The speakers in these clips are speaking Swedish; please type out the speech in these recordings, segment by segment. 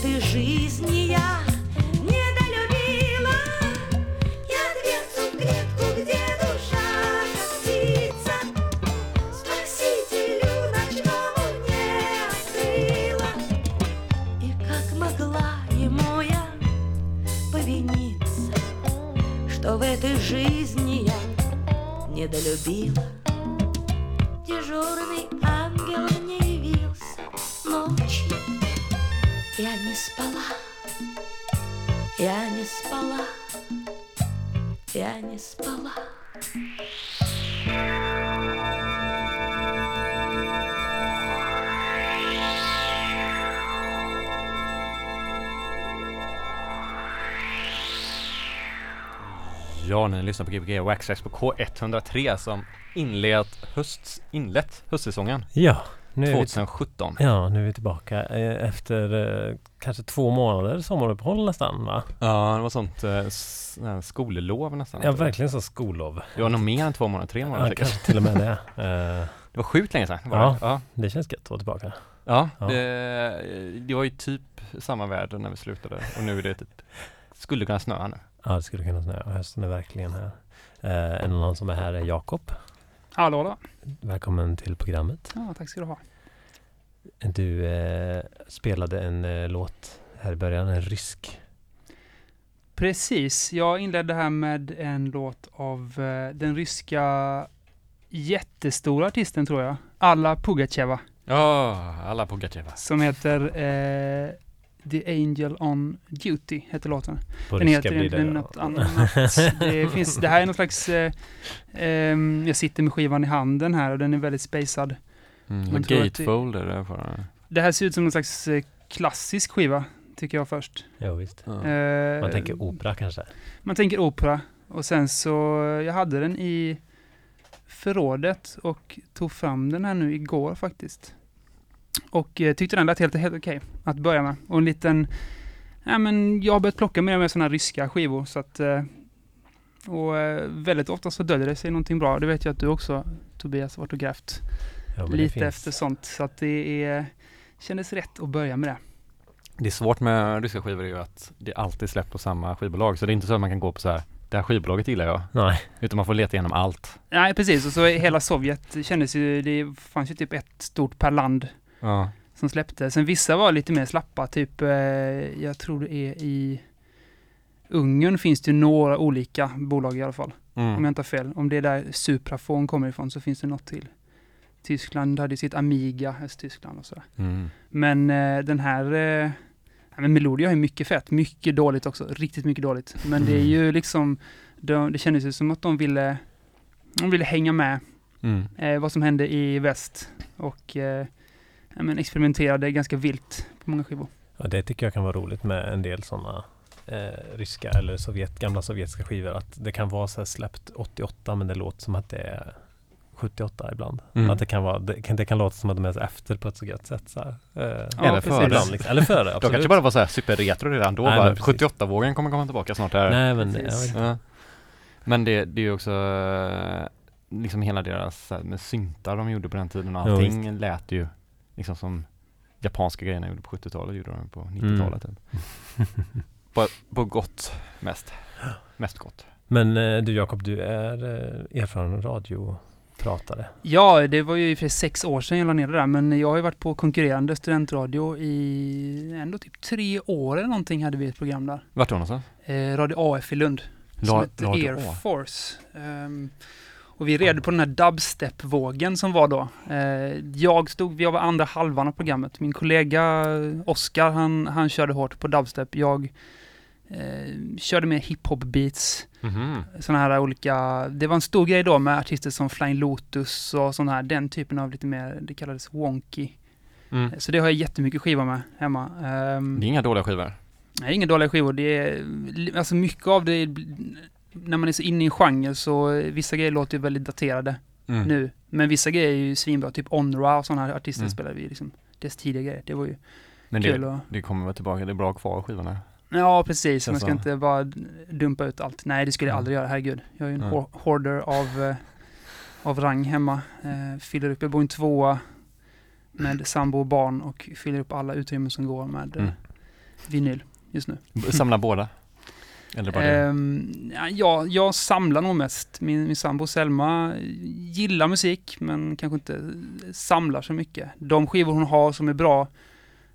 этой жизни я недолюбила. Я дверцу в клетку, где душа как Спасителю ночному не открыла. И как могла ему я повиниться Что в этой жизни я недолюбила? Дежурный Я не спала, я не спала, я не спала. Ja, ni lyssnar på Gbg Waxlax på K103 som inlett, hösts, inlett höstsäsongen. Ja nu är, vi, 2017. ja, nu är vi tillbaka eh, efter eh, kanske två månader sommaruppehåll nästan va? Ja, det var sånt eh, skollov nästan. Ja, verkligen så skolov. Det var nog mer än två månader, tre månader Ja, kanske till och med det. Det var sjukt länge sedan. Ja. det? Ja. det känns gött att vara tillbaka. Ja, Ja. Det, det var ju typ samma väder när vi slutade och nu är det typ, skulle kunna snöa nu. Ja, det skulle kunna snöa. Hösten är verkligen här. Eh, en annan som är här är Jakob. Hallå då. Välkommen till programmet. Ja, tack ska du ha. Du eh, spelade en eh, låt här i början, en rysk. Precis, jag inledde här med en låt av eh, den ryska jättestora artisten tror jag, Alla Pugacheva, Ja, alla på Gatjeva. som heter eh, The Angel on Duty, heter låten. På Den heter blir egentligen det. något annat. Det, finns, det här är någon slags, eh, ehm, jag sitter med skivan i handen här och den är väldigt spacad. Mm, Man och att det- det. Det här ser ut som någon slags eh, klassisk skiva, tycker jag först. Ja, visst. Ja. Eh, Man tänker opera kanske. Man tänker opera. Och sen så, jag hade den i förrådet och tog fram den här nu igår faktiskt. Och eh, tyckte den lät helt, helt okej att börja med. Och en liten, ja men jag har börjat plocka mer med sådana här ryska skivor så att eh, och eh, väldigt ofta så döljer det sig någonting bra. Det vet jag att du också Tobias har varit och grävt Ja, lite finns- efter sånt. Så att det är, kändes rätt att börja med det. Det är svårt med ryska skivor är ju att det alltid släpps på samma skivbolag. Så det är inte så att man kan gå på så här, det här skivbolaget gillar jag. Nej, Utan man får leta igenom allt. Nej precis, och så hela Sovjet kändes ju, det fanns ju typ ett stort per land Ja. som släppte. Sen vissa var lite mer slappa, typ eh, jag tror det är i Ungern finns det ju några olika bolag i alla fall. Om jag Mm. inte har fel. Om det är där Suprafon kommer ifrån så finns det något till. Tyskland hade sitt Amiga, Östtyskland och sådär. Mm. Men eh, den här eh, men Melodia har ju mycket fett, mycket dåligt också, riktigt mycket dåligt. Men det är ju liksom, de, det kändes ju som att de ville, de ville hänga med Mm. eh, vad som hände i väst och eh, men experimenterade ganska vilt på många skivor. ja, det tycker jag kan vara roligt med en del sådana eh, ryska eller Sovjet, gamla sovjetiska skivor. Att det kan vara så här släppt 88 men det låter som att det är 78 ibland. Mm. Att det kan, vara, det, kan, det kan låta som att de är efter på ett så gött sätt. Så här. Eh, Eller precis. före. ibland, liksom. Eller före, De kanske bara var så här superretro redan då. Nej, bara, men precis. 78-vågen kommer komma tillbaka snart. Här. Nej men inte. Ja. Men det, det är ju också eh, liksom hela deras med syntar de gjorde på den tiden och Ja, allting lät ju liksom som japanska grejerna gjorde på 70-talet gjorde de på 90-talet. Mm. På, på gott mest. Mest gott. Men eh, du Jakob, du är eh, erfaren radiopratare. Ja, det var ju för sex år sedan jag la ner det där, men jag har ju varit på konkurrerande studentradio i ändå typ tre år eller någonting hade vi ett program där. Vart då någonstans? Eh, Radio AF i Lund. som La- heter Radio Air A. Force. Ehm, och vi red på den här dubstep-vågen som var då. Eh, jag stod, jag var andra halvan av programmet. Min kollega Oskar, han, han körde hårt på dubstep. Jag eh, körde mer hiphop-beats. Mhm. Sådana här olika, det var en stor grej då med artister som Flying Lotus och sådana här, den typen av lite mer, det kallades wonky. Mm. Så det har jag jättemycket skivor med hemma. Ehm, Det är inga dåliga skivor. Nej, inga dåliga skivor. Det är, alltså mycket av det, när man är så inne i en genre så eh, vissa grejer låter ju väldigt daterade Mm. nu. Men vissa grejer är ju svinbra, typ Onra och sådana här artister Mm. spelar vi liksom. Dess tidiga grejer. Det var ju Men kul det, och, det kommer väl tillbaka, det är bra kvar skivorna. Ja, precis. Man ska så. inte bara dumpa ut allt. Nej, det skulle jag Mm. aldrig göra, herregud. Jag är ju en hor- hoarder av, eh, av rang hemma. Eh, fyller upp, jag bor i en tvåa med sambo och barn och fyller upp alla utrymmen som går med eh, Mm. vinyl just nu. Samla båda. Eller bara det. Ehm, ja, jag, jag samlar nog mest. Min, min sambo Selma gillar musik men kanske inte samlar så mycket. De skivor hon har som är bra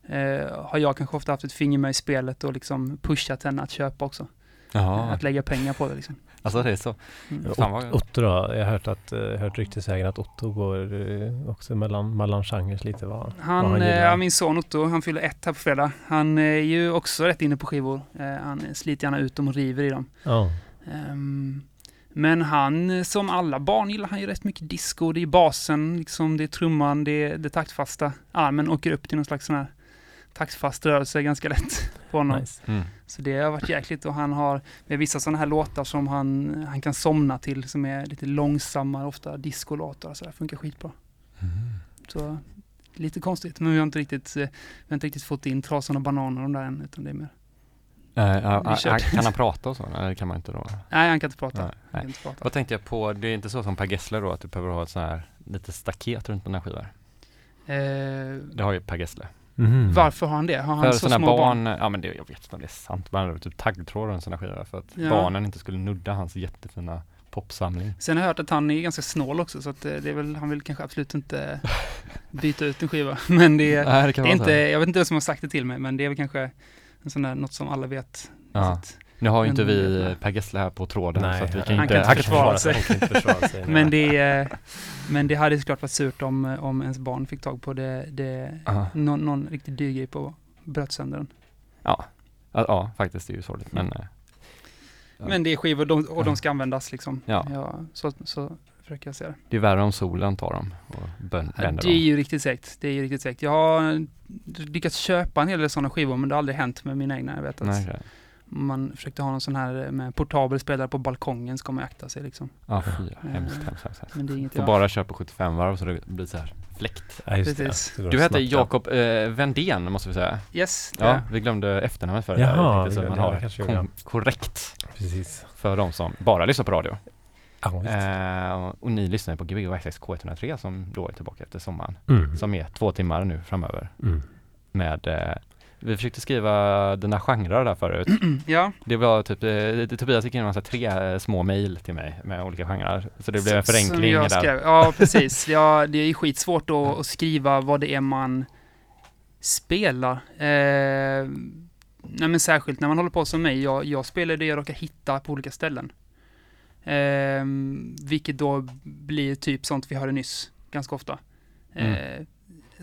eh, har jag kanske ofta haft ett finger med i spelet och liksom pushat henne att köpa också. Jaha, Att lägga pengar på det liksom. alltså det är så. Mm. Vad- Otto då? Jag har hört, att, eh, hört ryktesvägen att Otto går eh, också mellan, mellan genrer lite vad, vad Han, han eh, gillar. ja, min son Otto, han fyller ett här på fredag. Han är ju också rätt inne på skivor. Eh, han sliter gärna ut dem och river i dem. Ja. Ehm, men han, som alla barn, gillar han ju rätt mycket disco. Det är basen, liksom, det är trumman, det är det taktfasta. Armen åker upp till någon slags sån här taktfast rörelse ganska lätt på honom. Nice. Mm. Så det har varit jäkligt och han har med vissa sådana här låtar som han, han kan somna till som är lite långsammare, ofta discolåtar och så där. Funkar skitbra. Så lite konstigt, men vi har inte riktigt, eh, vi har inte riktigt fått in Trasan och Bananer och de där än, utan det är mer. Ja, kör. kan han prata och så? Nej, det kan man inte då. Nej, han kan inte prata. Nej, Han nej. kan inte prata. Vad tänkte jag på, det är inte så som Per Gessle då, att du behöver ha ett så här lite staket runt den här skivan. Eh, Det har ju Per Gessle. Mhm. varför har han det? Har han För så små barn? barn, ja men det, jag vet inte om det är sant, man hade typ taggtråd runt sådana skivor för att Ja. barnen inte skulle nudda hans jättefina popsamling. Sen har jag hört att han är ganska snål också, så att eh, det är väl, han vill kanske absolut inte byta ut en skiva. Men det, Nej, det det är inte, jag vet inte vem som har sagt det till mig, men det är väl kanske en sån där, något som alla vet. Ja. att, Nu har ju inte vi Per Gessle här på tråden Nej, så att vi kan han inte, kan inte försvara sig. Inte försvara sig. men, det, är- men det hade såklart varit surt om, om ens barn fick tag på det, det Ja. någon, någon riktigt dyr grej på bröt sönder den. Ja. Ja, ja, faktiskt det är ju sorgligt men eh, Ja. Men det är skivor de, och Ja. de ska användas liksom. Ja. så, så försöker jag säga det. Det är värre om solen tar dem och Ja, bränner det är dem. ju riktigt segt. Det är ju riktigt segt. Jag har lyckats köpa en hel del sådana skivor men det har aldrig hänt med mina egna. Jag vet att Nej, okej. Man försökte ha någon sån här med portabel spelare på balkongen ska man akta sig liksom. Ja, fy, hemskt, Eh, hemskt, hemskt, hemskt. Men det är inget Får jag... bara köra på 75 varv så det blir så här fläkt. Ja, just. Precis. Det Du heter ja. Jakob eh, Vendén måste vi säga. Yes, det Ja, är- vi glömde efternamnet för Jaha, det. Så man har kom- korrekt Precis. för de som bara lyssnar på radio. Ja. Eh, och ni lyssnar på Gbg Access K103 som då är tillbaka efter sommaren. Mm. Som är två timmar nu framöver Mm. med eh, vi försökte skriva dina genrer där förut. ja, Det var typ, eh, det- Tobias gick in massa tre eh, små mejl till mig med olika genrer. Så det blev en förenkling jag där. skrev. Ja, precis. Ja, det är skitsvårt att, att skriva vad det är man spelar. Eh, nej men särskilt när man håller på som mig. Jag, jag spelar det jag råkar hitta på olika ställen. Eh, vilket då blir typ sånt vi hörde nyss, ganska ofta. Eh,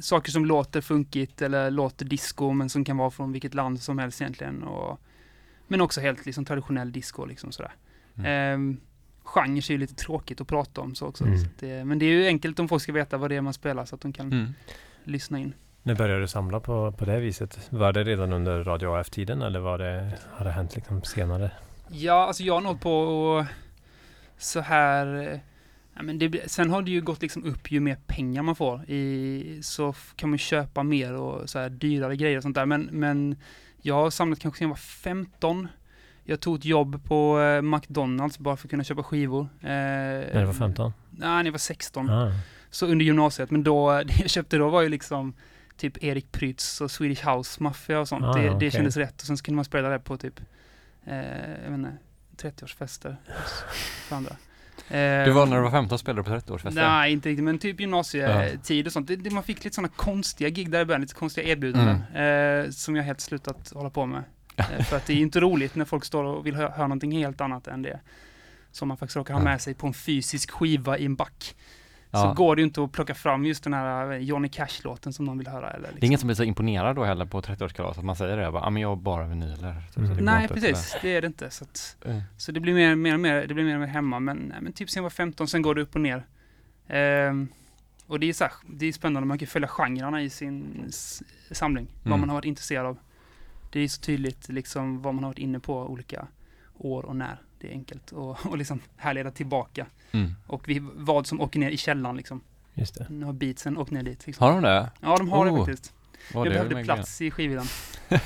Saker som låter funkigt eller låter disco men som kan vara från vilket land som helst egentligen. Och, men också helt liksom traditionell disco liksom sådär. Mm. genre är ju lite tråkigt att prata om så också. Mm. Så det, men det är ju enkelt om folk ska veta vad det är man spelar så att de kan Mm. lyssna in. När började du samla på, på det viset? Var det redan under Radio AF-tiden eller var det, har det hänt liksom senare? Ja, alltså jag har nått på så här... Ja, men det, sen har det ju gått liksom upp ju mer pengar man får. I, så kan man köpa mer och så här dyrare grejer och sånt där. Men, men jag har samlat kanske sedan jag var 15. Jag tog ett jobb på eh, McDonalds bara för att kunna köpa skivor. Eh, När du var 15? Nej, när jag var 16. Ah. Så under gymnasiet, men då, det jag köpte då var ju liksom typ Erik Prytz och Swedish House Mafia och sånt. Ah, det, det okej. kändes rätt och sen så kunde man spela det på typ, eh, jag vet inte, 30-årsfester hos- för andra. Du var när du var 15 och spelade på 30-årsfester? Nej, inte riktigt, men typ gymnasietid och sånt. Det, det, man fick lite sådana konstiga gig där i början, lite konstiga erbjudanden. Mm. Eh, som jag helt slutat hålla på med. Eh, för att det är inte roligt när folk står och vill hö- höra någonting helt annat än det. Som man faktiskt råkar ha med sig på en fysisk skiva i en back. Så Ja. går det ju inte att plocka fram just den här eh, Johnny Cash-låten som någon vill höra. Eller liksom. Det är ingen som blir så imponerad då heller på 30-årskalas att man säger det, bara, ah, men jag har bara vinyler. Typ, så Mm. går Nej, att precis. Det är det inte. Så, att, sådär. Mm. så det blir mer, mer och mer, det blir mer och mer hemma. Men, men typ sen jag var 15, sen går det upp och ner. Ehm, och det är, så här, det är spännande, man kan följa genrerna i sin samling. Vad Mm. man har varit intresserad av. Det är så tydligt liksom vad man har varit inne på olika år och när. Det är enkelt och, och liksom härleda tillbaka. Mm. Och vi, vad som åker ner i källaren liksom. Just det. Nu har beatsen åkt ner dit. Liksom. Har de det? Ja, de har Oh, det faktiskt. Var jag det behövde plats i skivan. ja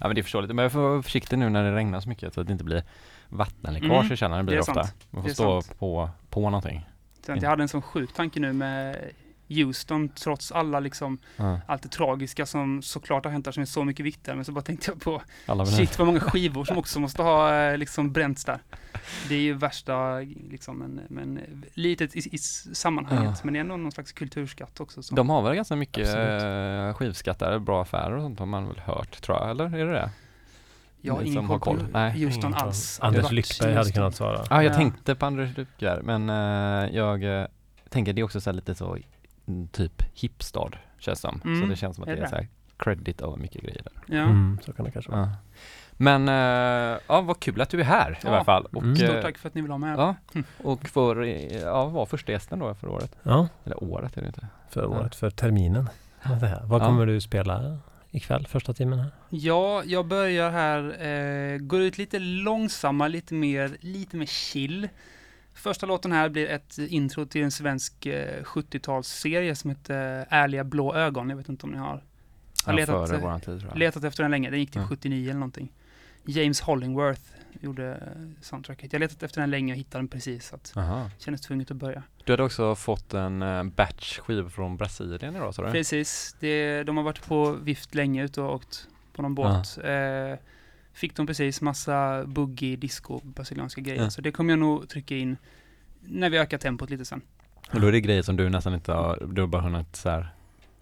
men det är förståeligt, men jag får vara försiktig nu när det regnar så mycket så att det inte blir vattenläckage Mm, i källaren blir det det ofta. sant. Man Det får stå sant. på, på någonting. Jag hade en sån sjuk tanke nu med Houston, trots alla liksom, Ja. allt det tragiska som såklart har hänt där som är så mycket viktigare. Men så bara tänkte jag på, shit vad många skivor som också måste ha eh, liksom bränts där. Det är ju värsta, liksom, men, men litet i, i sammanhanget. Ja. Men det är ändå någon slags kulturskatt också. Så. De har väl ganska mycket Absolut. eh, skivskatter, bra affärer och sånt har man väl hört tror jag, eller är det det? jag har ingen koll på. Nej. Houston Ingen koll. alls. Anders Lyckberg hade kunnat svara. Ja, jag Ja. tänkte på Anders Lyckar, men eh, jag eh, tänker det är också så här lite så mm, typ hipstad känns som. Så Mm, det känns som att är det är det? så här credit av mycket grejer där. Ja. Mm, så kan det kanske vara. Ja. Men eh, ja, vad kul att du är här i Ja. alla fall. Och, Mm. Stort eh, tack för att ni vill ha med. Ja, Mm. och för, eh, ja, var första gästen då för året. Ja, Eller året är det inte. för Ja. året, för terminen. Här. Vad Ja. kommer du spela ikväll, första timmen här? Ja, jag börjar här, eh, går ut lite långsammare, lite mer, lite mer chill. Första låten här blir ett intro till en svensk eh, 70-talsserie som heter Ärliga blå ögon. Jag vet inte om ni har Ja, letat, före eh, tid tror jag. letat efter den länge. Den gick till Ja. 79 eller någonting. James Hollingworth gjorde eh, soundtracket. Jag har letat efter den länge och hittade den precis. Så att Aha. kändes tvunget att börja. Du hade också fått en eh, batch skivor från Brasilien idag sa du? Precis. Det, de har varit på vift länge ute och åkt på någon båt. Eh, fick de precis massa boogie, disco, brasilianska grejer. Ja. Så det kommer jag nog trycka in när vi ökar tempot lite sen. Och då är det grejer som du nästan inte har, du har bara hunnit så här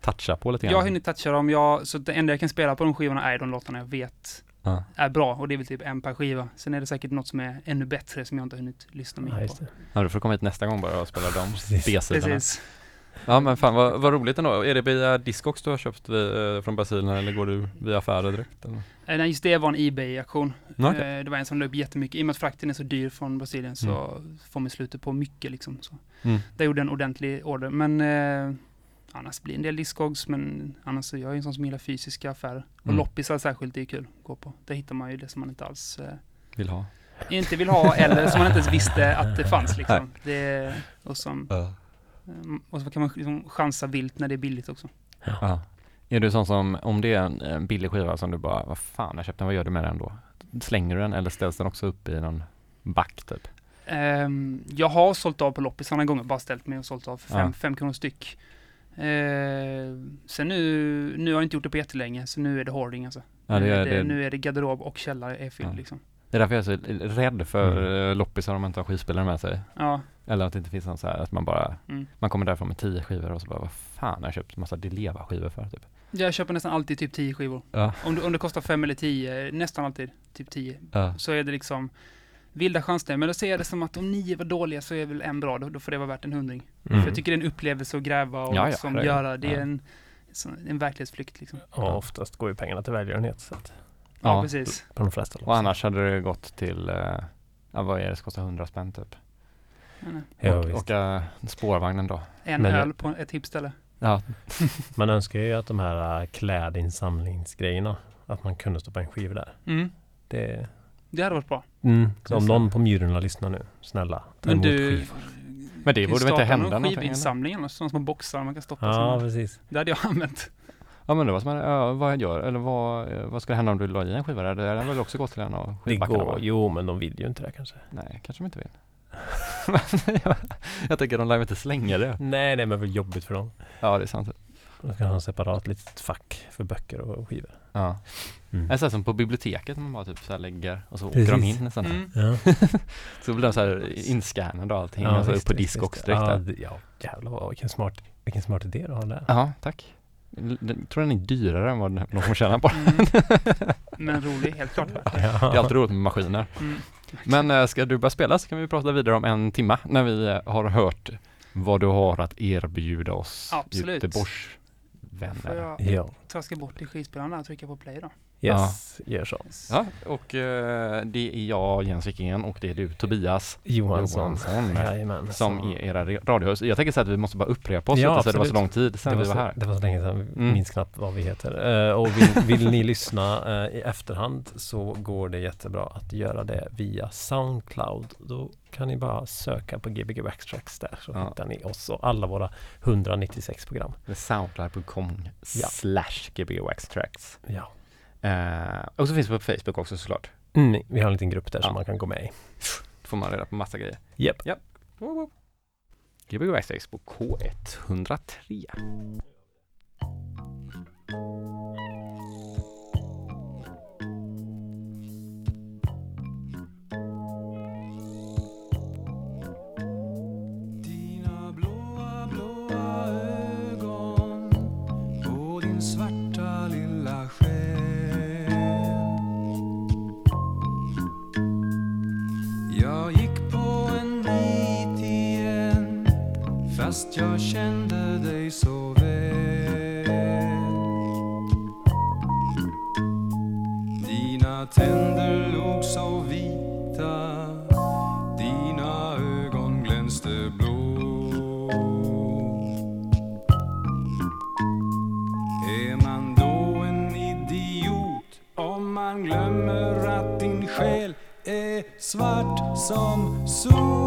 toucha på lite grann. Jag har hunnit toucha dem, jag, så det enda jag kan spela på de skivorna är de låtarna jag vet Ja. är bra. Och det är väl typ en per skiva. Sen är det säkert något som är ännu bättre som jag inte har hunnit lyssna mer Ja, på. Ja, du får komma hit nästa gång bara och spela de. B-sidorna. Ja men fan vad, vad roligt ändå. Är det via Discogs du har köpt vi, eh, från Brasilien eller går du via affärer direkt? Eller? Eh, Nej, just det var en Ebay-aktion. Okej. Eh, Det var en som la upp jättemycket. I och med att frakten är så dyr från Brasilien så får man slutet på mycket liksom. Så. Mm. Där gjorde en ordentlig order. Men eh, annars blir det en del Discogs. Men annars så jag är en sån som gillar fysiska affärer. Och Mm. loppisar särskilt, det är kul att gå på. Där hittar man ju det som man inte alls eh, Vill ha? inte vill ha eller som man inte ens visste att det fanns liksom. Det, och, som, eh, och så kan man liksom chansa vilt när det är billigt också. Ja. Är du sån som, om det är en, billig skiva som du bara, vad fan jag köpte den, vad gör du med den då? Slänger du den eller ställs den också upp i någon back typ? Ehm, jag har sålt av på loppisar några gånger, bara ställt mig och sålt av för fem, Ja. fem kronor styck. Ehm, sen nu, nu har jag inte gjort det på jättelänge, så nu är det hoarding alltså. Ja, det nu, är, det, det, nu är det garderob och källare är fylld Ja. liksom. det är därför jag är så rädd för Mm. mm. loppisar om man inte har skivspelare med sig. Ja, Eller att det inte finns någon så här, att man bara, mm. man kommer därifrån med tio skivor och så bara, vad fan har jag köpt massa Dileva skivor för typ? Jag köper nästan alltid typ 10 skivor. Ja. Om det, om det kostar fem eller tio, nästan alltid typ 10, Ja. så är det liksom vilda chanser. Men då ser jag det som att om nio var dåliga så är väl en bra, då, då får det vara värt en hundring. Mm. För jag tycker det är en upplevelse att gräva och Ja, ja, liksom det göra. Det är Ja. en, en verklighetsflykt liksom. Och oftast går ju pengarna till välgörenhet så att, Ja, Ja. precis. på de flesta. Och annars hade det gått till, eh, ja vad är det, det kostar 100 spänn typ. Eh, Ja, och, visst. åka spårvagnen då. En Men- öl på ett tippställe. Ja, Man önskar ju att de här äh, klädinsamlingsgrejerna, att man kunde stoppa en skiva där. Mm. Det, Det hade varit bra. mm. Så om någon på Mjurorna lyssnar nu, snälla, ta Men emot du, skivor. men det borde väl inte hända någon någonting? skivinsamling eller sådana små boxar man kan stoppa. Ja, precis. Det hade jag använt. Ja men det var som, ja, vad jag gör, eller vad, vad ska hända om du la i en skiva där? Det hade väl också gått till en av Det skivbackarna går, va? jo men de vill ju inte det kanske. Nej, kanske de inte vill. jag, tänker de lär inte slänga det. Nej, det är väl jobbigt för dem. Ja det är sant. De ska ha en separat litet fack för böcker och skivor. Ja. Mm. Det är så här som på biblioteket man bara typ så här lägger och så åker de Precis. in nästan. Mm. Ja. Så blir de så här inscannade och allting Ja, och så visst, upp på disk visst. direkt ja, där. ja, jävlar vilken smart, vilken smart idé du har där. Ja, tack. Jag tror den är dyrare än vad de får tjäna på den. Mm. Men rolig, helt klart. Det är alltid roligt med maskiner. Mm. Men eh, ska du börja spela så kan vi prata vidare om en timma när vi eh, har hört vad du har att erbjuda oss Absolut. Göteborgs Får vänner. jag Ja, traska bort i skivspelaren där och trycka på play då? yes, gör så. Ja, och eh, det är jag, Jens Wikingen, och det är du, Tobias Johansson. Johansson, Jajamän. som så- är era radiohöst. Jag tänker säga att vi måste bara upprepa oss Ja, lite, så det var så lång tid sedan var, vi var så, här. det var så länge sedan, Mm. minns knappt vad vi heter. Eh, och vill, vill ni lyssna eh, i efterhand så går det jättebra att göra det via Soundcloud. Då kan ni bara söka på Gbg Backtracks där så Ja. hittar ni oss och alla våra 196 program. Soundcloud.com Ja. slash gbg wax tracks. Ja. Eh, och så finns det på Facebook också såklart. Mm, vi har en liten grupp där Ja. som man kan gå med i. Då får man reda på massa grejer. Japp. Gbg wax tracks på K103. Fast jag kände dig så väl. Dina tänder låg så vita. Dina ögon glänste blå. Är man då en idiot om man glömmer att din själ är svart som sol?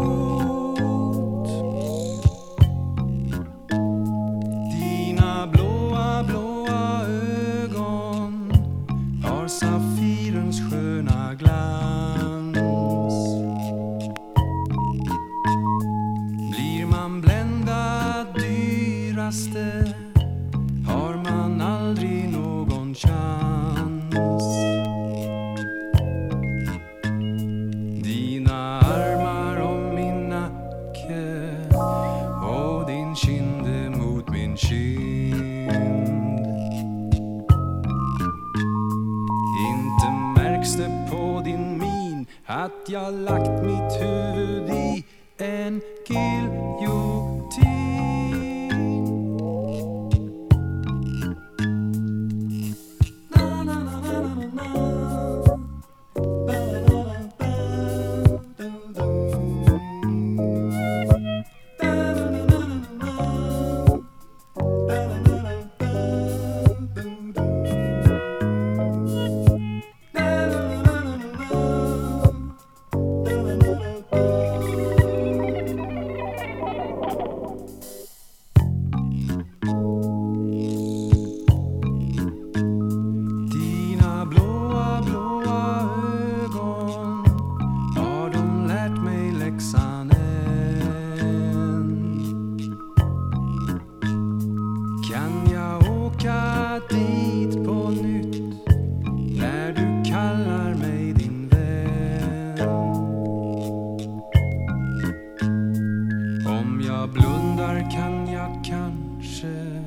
blundar kan jag kanske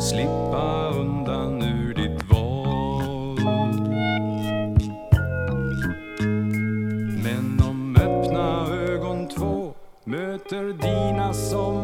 slippa undan ur ditt våld. Men om öppna ögon två möter dina som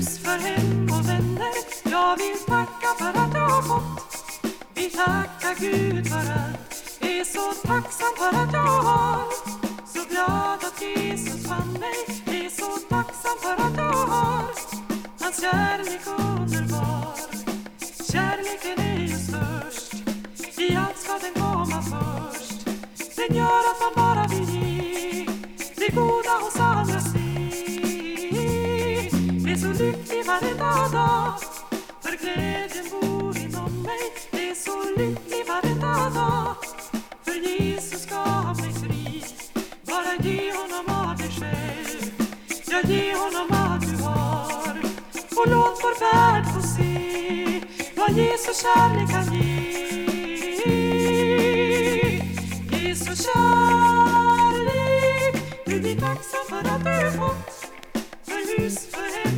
hus, för hem och vänner. Jag vill tacka för att jag har fått. Vi tackar Gud för allt Är så tacksam för att jag har. Så glad att Jesus fann mig Är så tacksam för att jag har. Hans kärlek underbar Kärleken är ju störst I allt ska den komma först. Den gör att man bara vill ge Det goda hos andra lycklig varenda dag För glädjen bor inom mig. Är så lycklig varenda dag För Jesus gav mig fri. Bara ge honom av dig själv Ja, ge honom allt du har. Och låt vår värld få se Vad Jesus kärlek kan ge. Jesus kärlek Du blir tacksam för att du fått. För hus, för hem.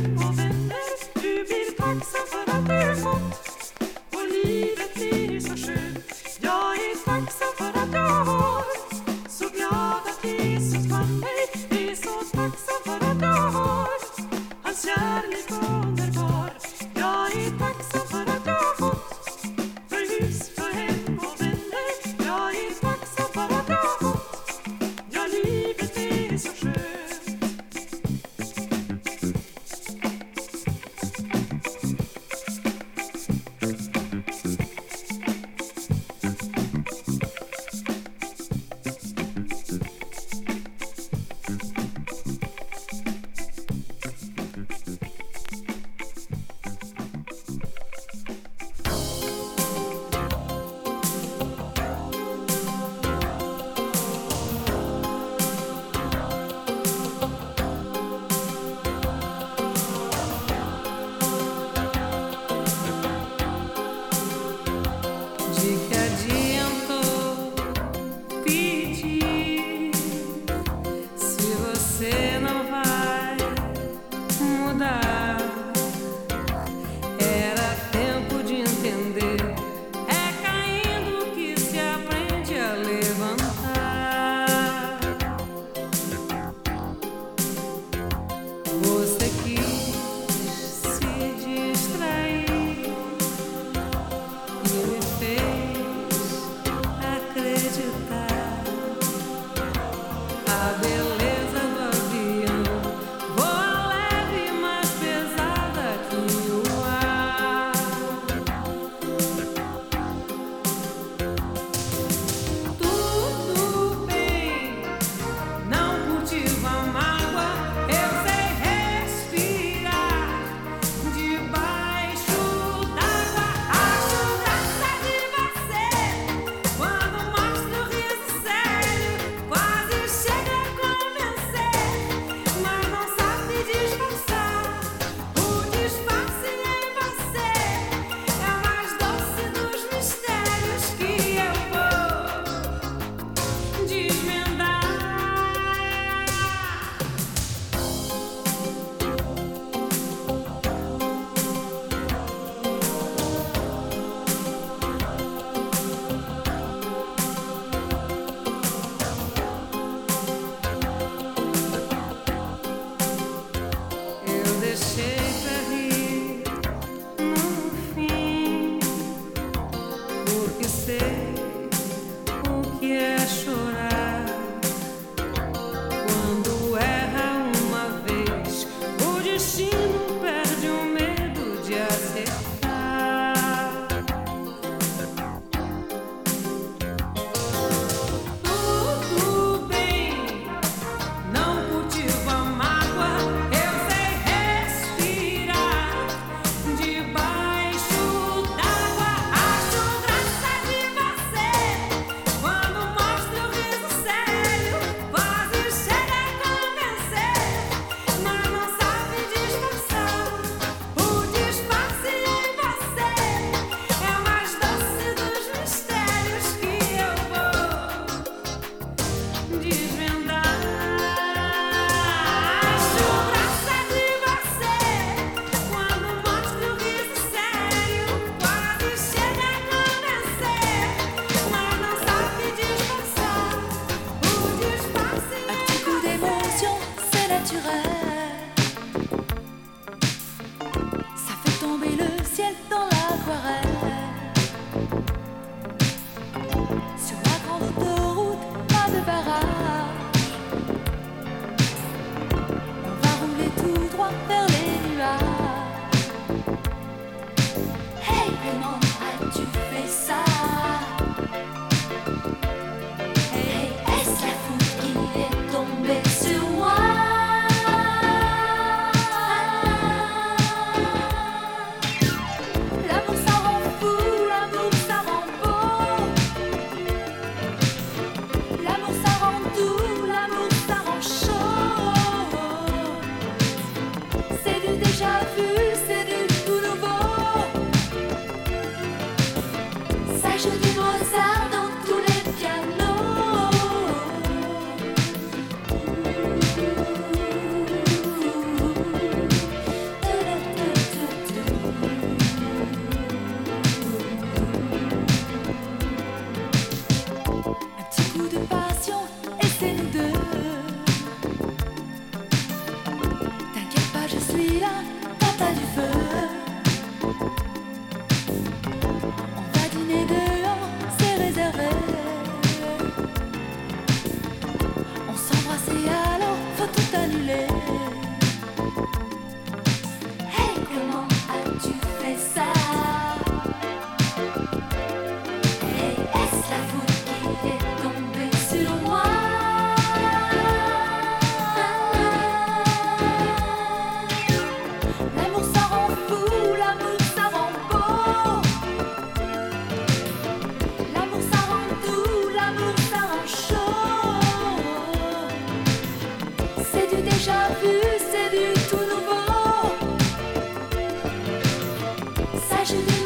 passion.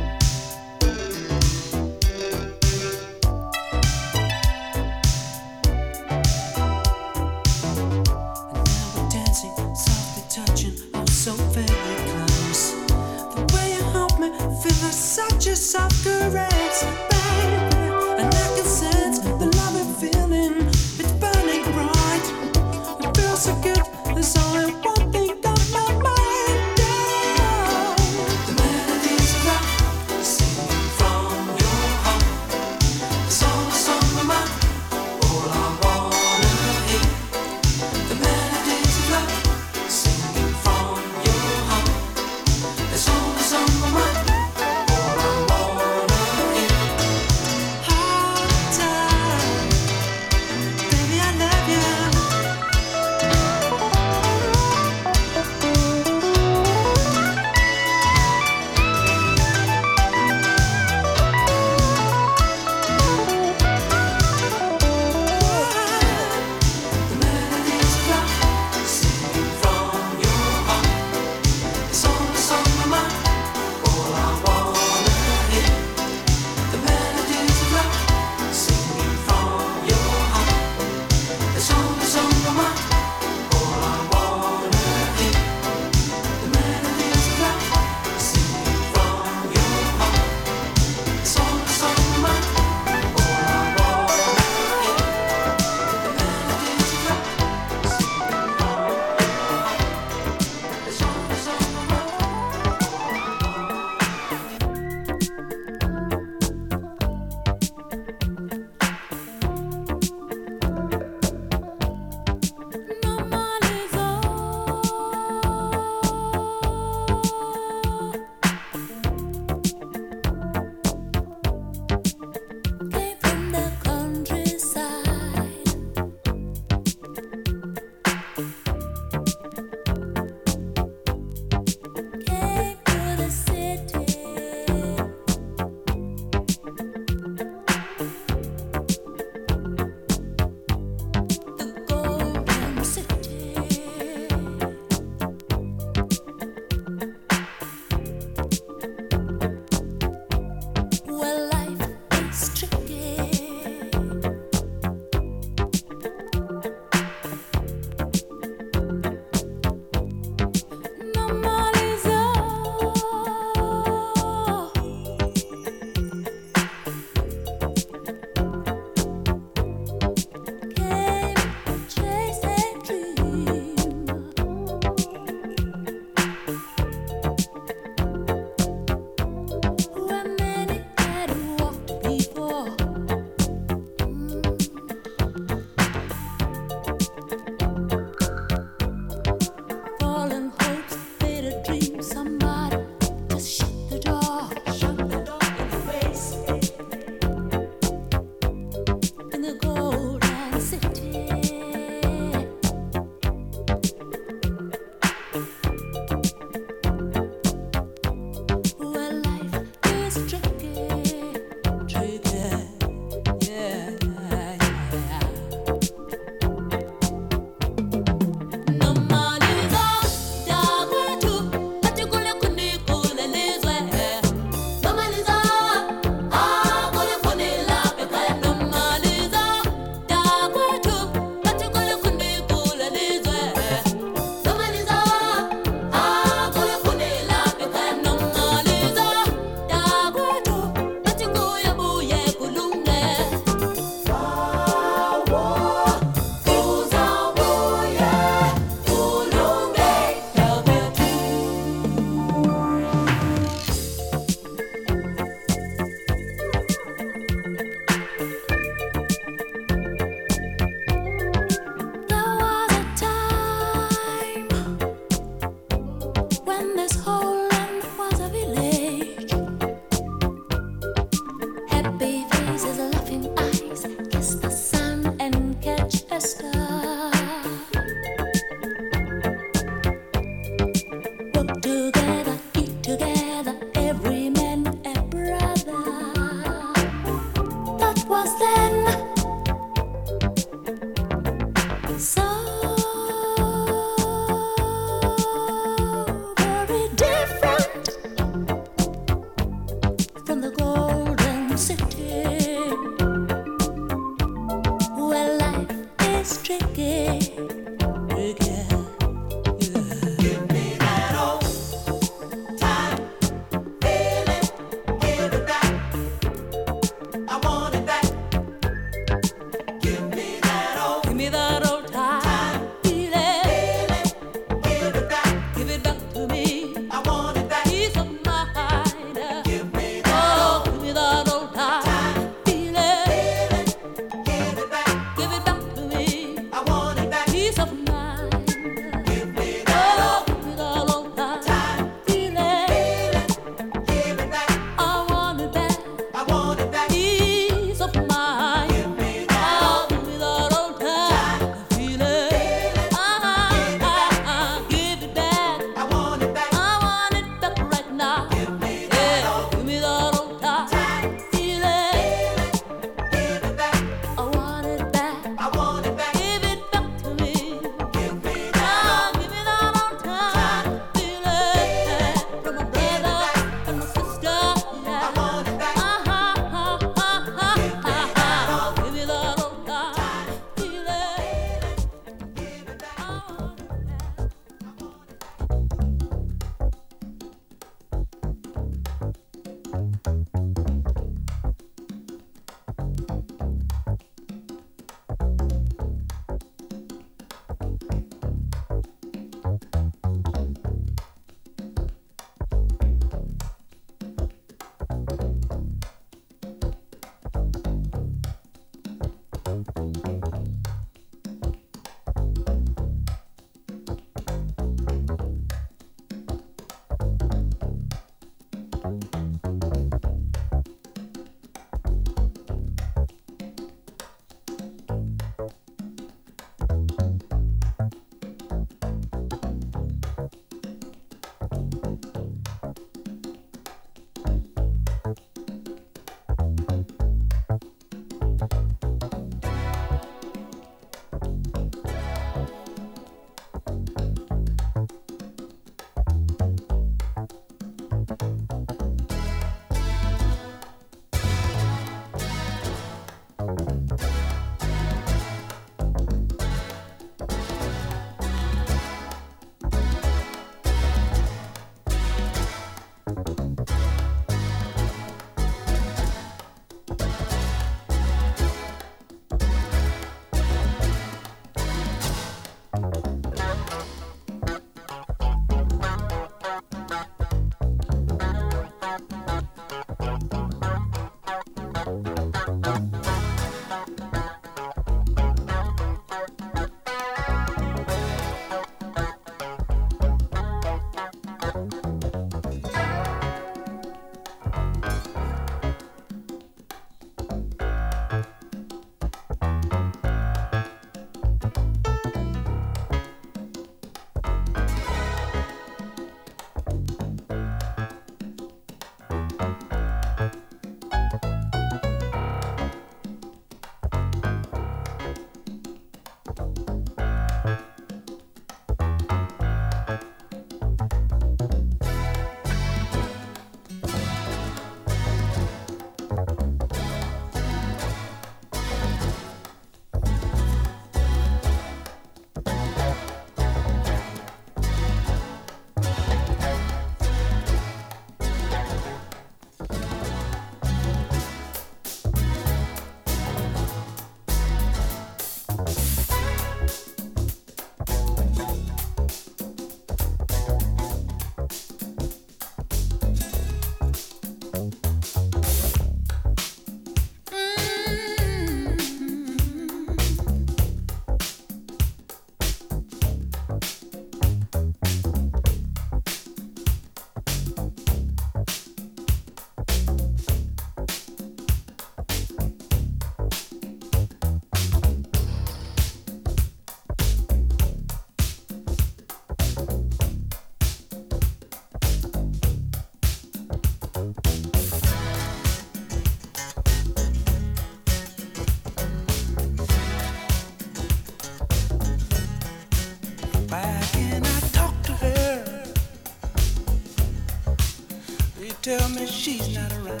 tell me she's not around.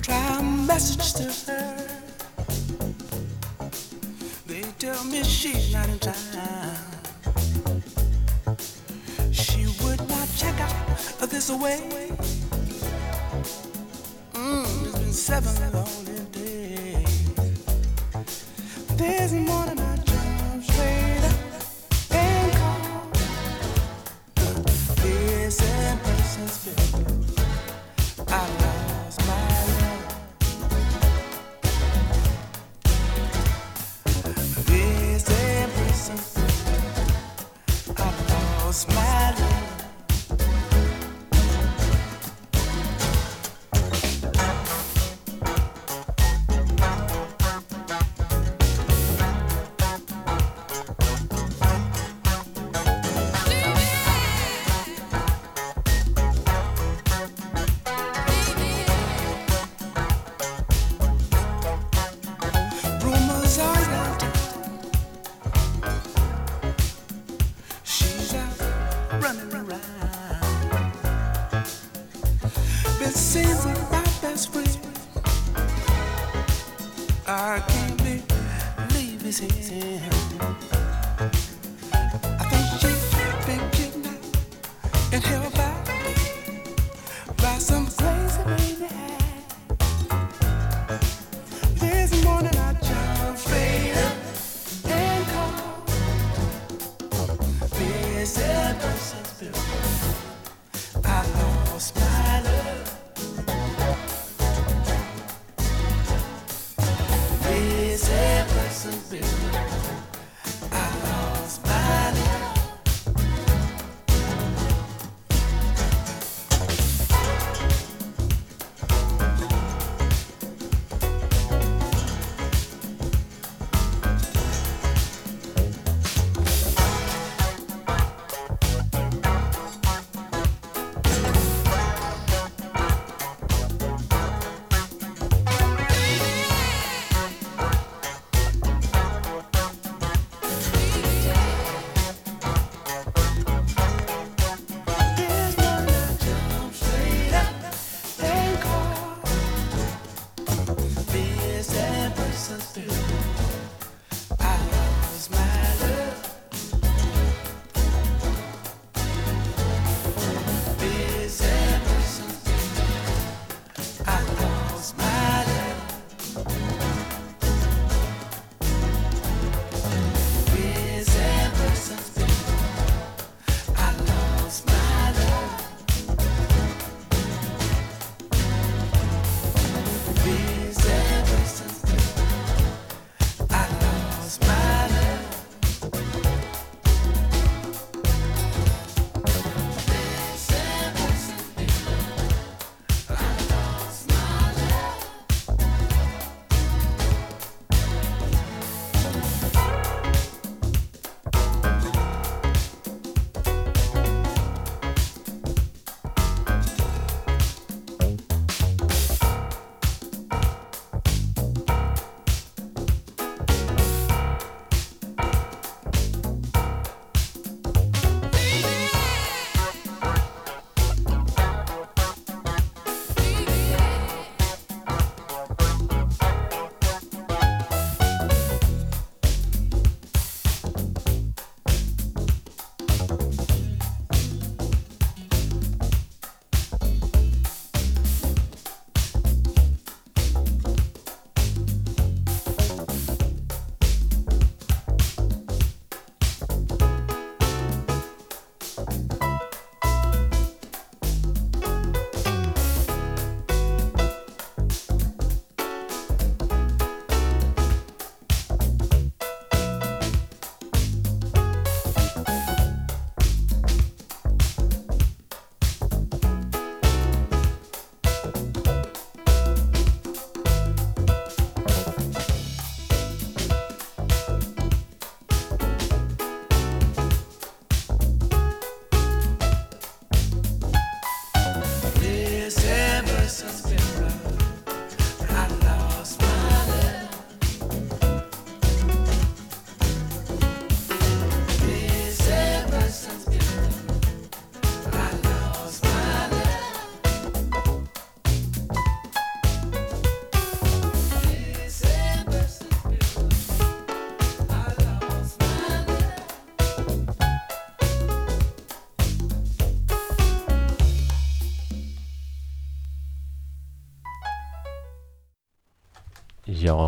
Try a message to her. They tell me she's not in town.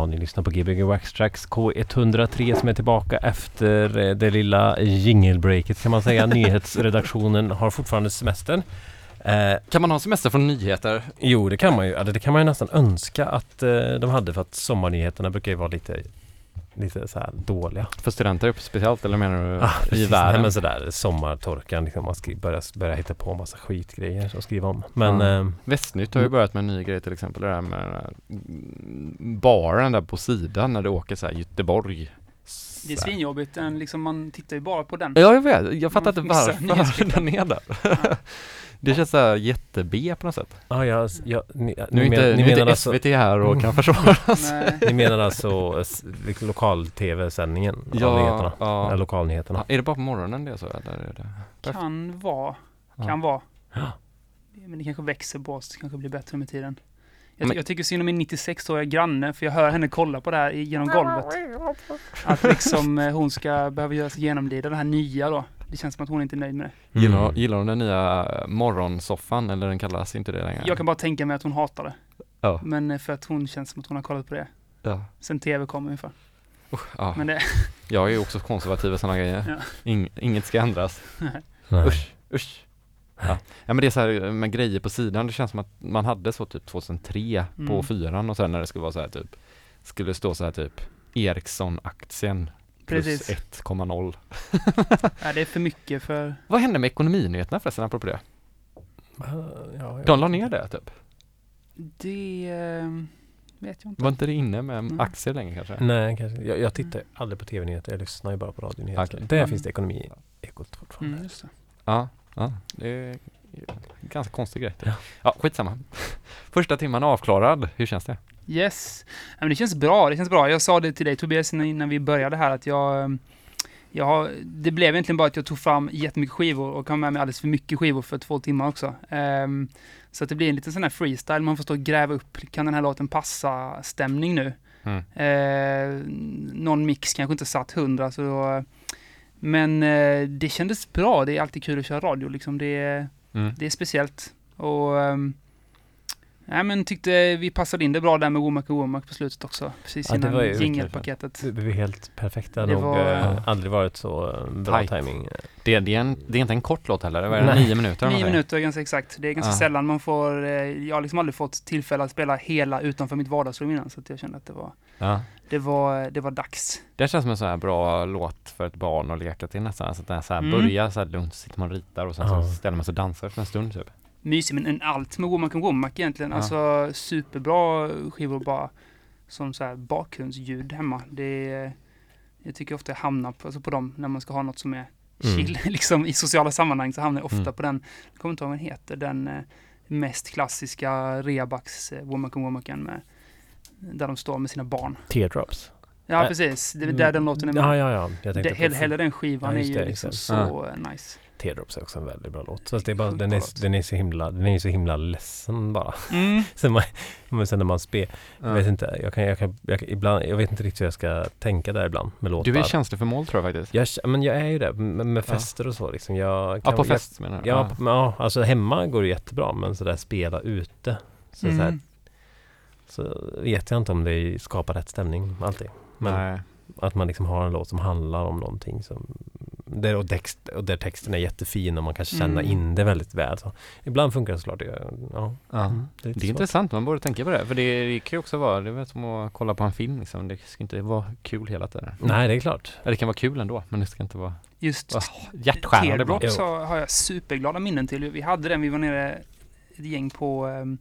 Ni lyssnar på Gbg Wax Tracks K103 som är tillbaka efter eh, det lilla jinglebreaket kan man säga. Nyhetsredaktionen har fortfarande semester. Eh, Kan man ha semester från nyheter? jo, det kan man ju. Eller det kan man ju nästan önska att eh, de hade för att sommarnyheterna brukar ju vara lite, lite så här dåliga. För studenter speciellt eller menar du Ah, i precis. världen? Nej, men sådär sommartorkan, liksom, man ska börja, börja hitta på massa skitgrejer att skriva om. Men Ja. eh, Västnytt har ju Mm. börjat med en ny grej till exempel det där med mm, baren där på sidan när det åker så här Göteborg. Det är svinjobbigt. Den, liksom, man tittar ju bara på den. Ja jag vet, jag fattar inte varför den är där. Ja. Det känns såhär jätte-B på något sätt. ja, jag, jag, ni, Nu är ni, inte, men, ni nu menar inte alltså, SVT här och kan försvara sig. Nej. ni menar alltså s- lokal-tv-sändningen av nyheterna? ja. Eller lokalnyheterna? Ja, Är det bara på morgonen det är så eller? Är det? Kan vara. Ja. Kan vara. Ja. Men det kanske växer på oss. Det kanske blir bättre med tiden. Jag, Men- jag tycker synd om min 96-åriga granne, för jag hör henne kolla på det här genom golvet. Att liksom eh, hon ska behöva göra sig genomlida det här nya då. Det känns som att hon inte är nöjd med det. Gillar, Mm. gillar hon den nya eh, morgonsoffan eller den kallas inte det längre? Jag kan bara tänka mig att hon hatar det. Ja. Men eh, för att hon känns som att hon har kollat på det. Ja. Sen tv kom ungefär. ja. Men det, Jag är ju också konservativ och sådana grejer. Ja. Ing, inget ska ändras. Nej. Usch, usch. Ja. ja men det är så här med grejer på sidan, det känns som att man hade så typ 2003 på Mm. fyran och sen när det skulle vara så här typ Skulle stå så här typ Ericsson-aktien plus Precis. 1,0 ja, det är för mycket för... Vad hände med ekonominyheterna förresten apropå det? Ja, ja. De la ner det typ? Det eh, vet jag inte. Var inte det inne med Mm. aktier längre kanske? Nej, kanske. Jag, jag tittar aldrig på tv-nyheter. Jag lyssnar ju bara på radionyheter. Okej. Där Mm. finns det ekonomi ekot fortfarande. Mm, just det. Ja, ja det är ganska konstig grej. Ja. Ja, skitsamma. Första timman avklarad, hur känns det? Yes. Men det känns bra. Det känns bra. Jag sa det till dig Tobias innan vi började här att jag, eh, jag har, det blev egentligen bara att jag tog fram jättemycket skivor och kom med mig alldeles för mycket skivor för två timmar också. Ehm, så att det blir en liten sån här freestyle. Man får stå och gräva upp. Kan den här låten passa stämning nu? Mm. Eh, någon mix kanske inte satt hundra så då, men eh, det kändes bra. Det är alltid kul att köra radio liksom. Det är, Mm. det är speciellt. Och um, nej, men tyckte vi passade in det bra där med Womack och Womack på slutet också. Precis Ja, innan var ju jingelpaketet. Det blev helt perfekt. Det har nog var- eh, aldrig varit så eh, bra Tight. timing. Det, det, är en, det är inte en kort låt heller, det var nio minuter? Nio minuter ganska exakt. Det är ganska Ja. sällan man får, eh, jag har liksom aldrig fått tillfälle att spela hela utanför mitt vardagsrum innan. Så att jag kände att det var, Ja. det var, det var dags. Det känns som en sån här bra låt för ett barn att leka till nästan. Så att den så här Mm. börjar så här lugnt, sitter man och ritar och sen Ja. så ställer man sig och dansar för en stund typ. Mysig, men en allt med Womack och Womack egentligen. Ja. Alltså superbra skivor bara som så här bakgrundsljud hemma. Det är, jag tycker ofta jag hamnar på, alltså på dem när man ska ha något som är Mm. chill. liksom i sociala sammanhang så hamnar jag ofta Mm. på den, jag kommer inte ihåg vad den heter, den eh, mest klassiska Reabax eh, Womack och Womacken med där de står med sina barn. Teardrops. Ja, Äh, precis. Det är där den låten är med. Ja, ja, ja. Jag tänkte det, hela, hela den skivan Ja, är ju liksom så eh, nice. Teardrops är också en väldigt bra låt. Fast det är bara, den, är, den är så himla, den är så himla ledsen bara. Mm. Sen, man, men sen när man spelar, jag Ja. vet inte, jag kan, jag kan, jag ibland, jag vet inte riktigt hur jag ska tänka där ibland med låtar. Du är känslig för mål tror jag faktiskt. jag, men jag är ju det, med, med Ja. fester och så liksom. Jag Ja, kan, på fest menar du? Jag, ja, men, ja, alltså hemma går det jättebra, men sådär spela ute. Så, så, här, Mm. så vet jag inte om det skapar rätt stämning alltid. Men Nej. att man liksom har en låt som handlar om någonting som där, och, text, och där texten är jättefin och man kan känna Mm. in det väldigt väl. Så ibland funkar det såklart. Det, ja, Ja. mm, det är, Det är intressant, man borde tänka på det. För det, det kan ju också vara, det är som att kolla på en film liksom. Det ska inte vara kul hela tiden. Nej, det är klart. Ja, det kan vara kul ändå, men det ska inte vara Just hjärtskärande ibland. Teardrops har, har jag superglada minnen till. Vi hade den, vi var nere ett gäng på um,